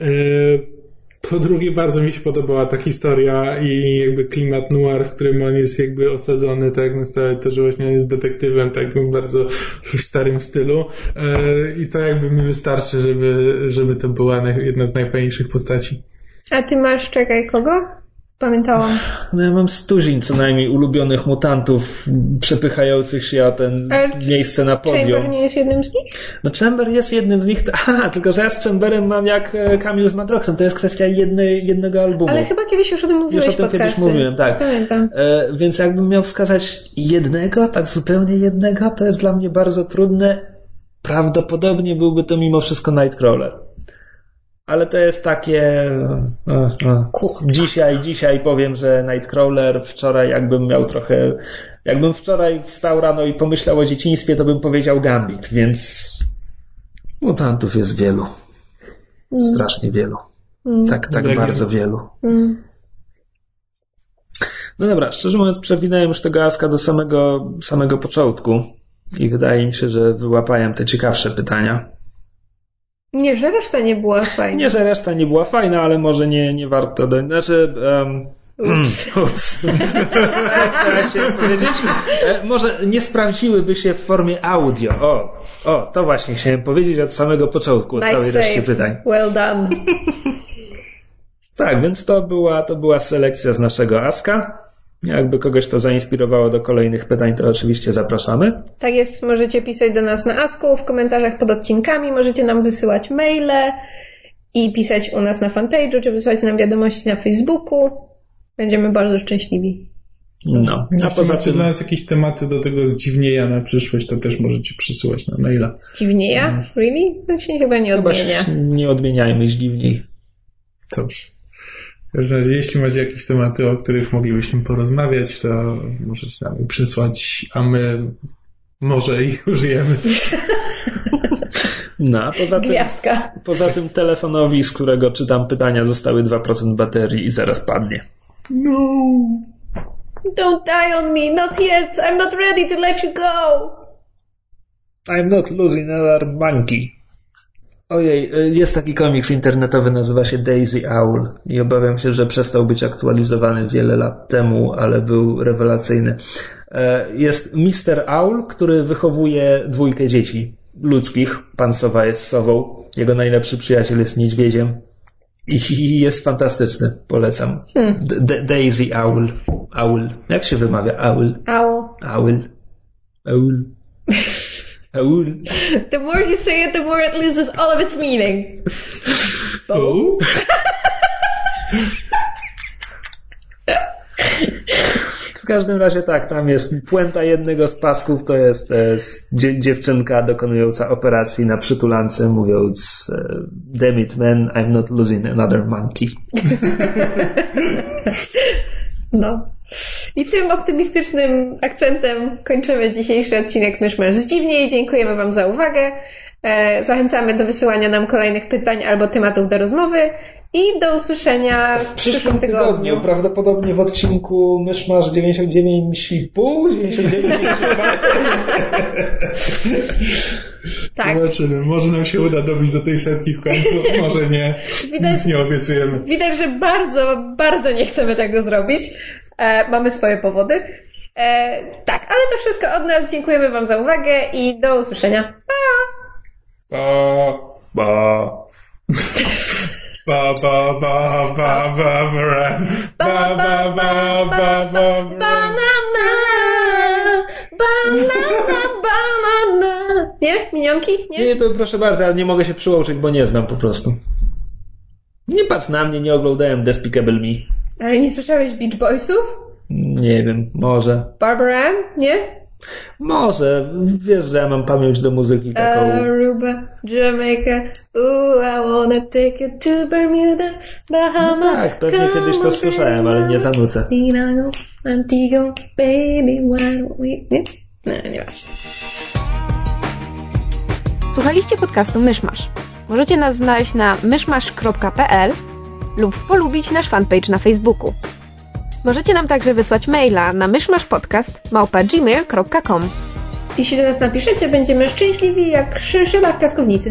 Yy, Po drugie, bardzo mi się podobała ta historia i jakby klimat noir, w którym on jest jakby osadzony, tak jak na stałe, to, że właśnie on jest detektywem, tak bardzo w starym stylu. Yy, I to jakby mi wystarczy, żeby, żeby to była jedna z najfajniejszych postaci. A ty masz, czekaj, kogo? Pamiętałam. No ja mam stuzin co najmniej ulubionych mutantów przepychających się o ten miejsce na Chamber podium. nie jest jednym z nich? No Chamber jest jednym z nich, [laughs] aha, tylko że ja z Chamberem mam jak e, Kamil z Madroxem, to jest kwestia jednej, jednego albumu. Ale chyba kiedyś już o tym mówiłeś Już o tym w kiedyś mówiłem, tak. Pamiętam. E, więc jakbym miał wskazać jednego, tak zupełnie jednego, to jest dla mnie bardzo trudne. Prawdopodobnie byłby to mimo wszystko Nightcrawler. Ale to jest takie. e, e, dzisiaj, dzisiaj powiem, że Nightcrawler. Wczoraj, jakbym miał trochę. Jakbym wczoraj wstał rano i pomyślał o dzieciństwie, to bym powiedział Gambit, więc. Mutantów jest wielu. Strasznie wielu. Tak, tak Legion. bardzo wielu. No dobra, szczerze mówiąc, przewinąłem już tego Aska do samego, samego początku. I wydaje mi się, że wyłapałem te ciekawsze pytania. Nie, że reszta nie była fajna. Nie, że reszta nie była fajna, ale może nie, nie warto do... Znaczy... Um, Ups. [clears throat] Ups. [laughs] Trzeba się powiedzieć. E, może nie sprawdziłyby się w formie audio. O, o, to właśnie chciałem powiedzieć od samego początku, od całej Nice reszcie pytań. Well done. [laughs] Tak, więc to była, to była selekcja z naszego Aska. Jakby kogoś to zainspirowało do kolejnych pytań, to oczywiście zapraszamy. Tak jest, możecie pisać do nas na Asku, w komentarzach pod odcinkami, możecie nam wysyłać maile i pisać u nas na fanpage'u, czy wysyłać nam wiadomości na Facebooku. Będziemy bardzo szczęśliwi. No, a poza tym, dla nas jakieś tematy do tego zdziwnieja na przyszłość, to też możecie przysyłać na maila. Dziwnie ja? Really? To się chyba nie chyba odmienia. się nie odmieniajmy dziwniej. Dobrze. W każdym razie, jeśli macie jakieś tematy, o których moglibyśmy porozmawiać, to możecie nam je przysłać, a my może ich [laughs] użyjemy. No, poza tym, Gwiazdka. poza tym telefonowi, z którego czytam pytania, zostały 2% baterii i zaraz padnie. Don't die on me, not yet. I'm not ready to let you go. I'm not losing another monkey. Ojej, y, jest taki komiks internetowy, nazywa się Daisy Owl i obawiam się, że przestał być aktualizowany wiele lat temu, ale był rewelacyjny. E, Jest Mr. Owl, który wychowuje dwójkę dzieci ludzkich. Pan Sowa jest sową, jego najlepszy przyjaciel jest niedźwiedziem i jest fantastyczny, polecam. D- Daisy Owl. Owl. Jak się wymawia? Owl. Owl. Owl. Owl. Owl. The more you say it, the more it loses all of its meaning. O? [laughs] W każdym razie tak, tam jest puenta jednego z pasków, to jest e, dziewczynka dokonująca operacji na przytulance, mówiąc e, Damn it man, I'm not losing another monkey. [laughs] No. I tym optymistycznym akcentem kończymy dzisiejszy odcinek Myszmasz z Dziwniej. Dziękujemy Wam za uwagę. E, Zachęcamy do wysyłania nam kolejnych pytań albo tematów do rozmowy i do usłyszenia w przyszłym tygodniu. prawdopodobnie w odcinku Myszmasz 99,5, 99 Tak. Zobaczymy. Może nam się uda dobić do tej setki w końcu, może nie. Widać- Nic nie obiecujemy. Widać, że bardzo, bardzo nie chcemy tego zrobić. E, mamy swoje powody. E, tak, ale to wszystko od nas. Dziękujemy Wam za uwagę i do usłyszenia. Ba, ba. Ba, ba, ba, ba, ba, ba, ba, ba, ba, ba, ba, ba. Banana, banana, banana. Nie? Minionki? Nie? Nie, proszę bardzo, ale nie mogę się przyłączyć, bo nie znam po prostu. Nie patrz na mnie, nie oglądałem Despicable Me. Ale nie słyszałeś Beach Boysów? Nie wiem, może. Barbara Ann? Nie? Może. Wiesz, że ja mam pamięć do muzyki taką. Aruba, Jamaica, ooh, I wanna take you to Bermuda, Bahama. No tak, pewnie come kiedyś to słyszałem, ale nie zanucę. Tinago, Antigo, baby, why don't we... Nie? Nie, nie właśnie. Słuchaliście podcastu Myszmasz. Możecie nas znaleźć na myszmasz.pl lub polubić nasz fanpage na Facebooku. Możecie nam także wysłać maila na myszmaszpodcast.gmail.com Jeśli do nas napiszecie, będziemy szczęśliwi jak szy- szybak piaskownicy.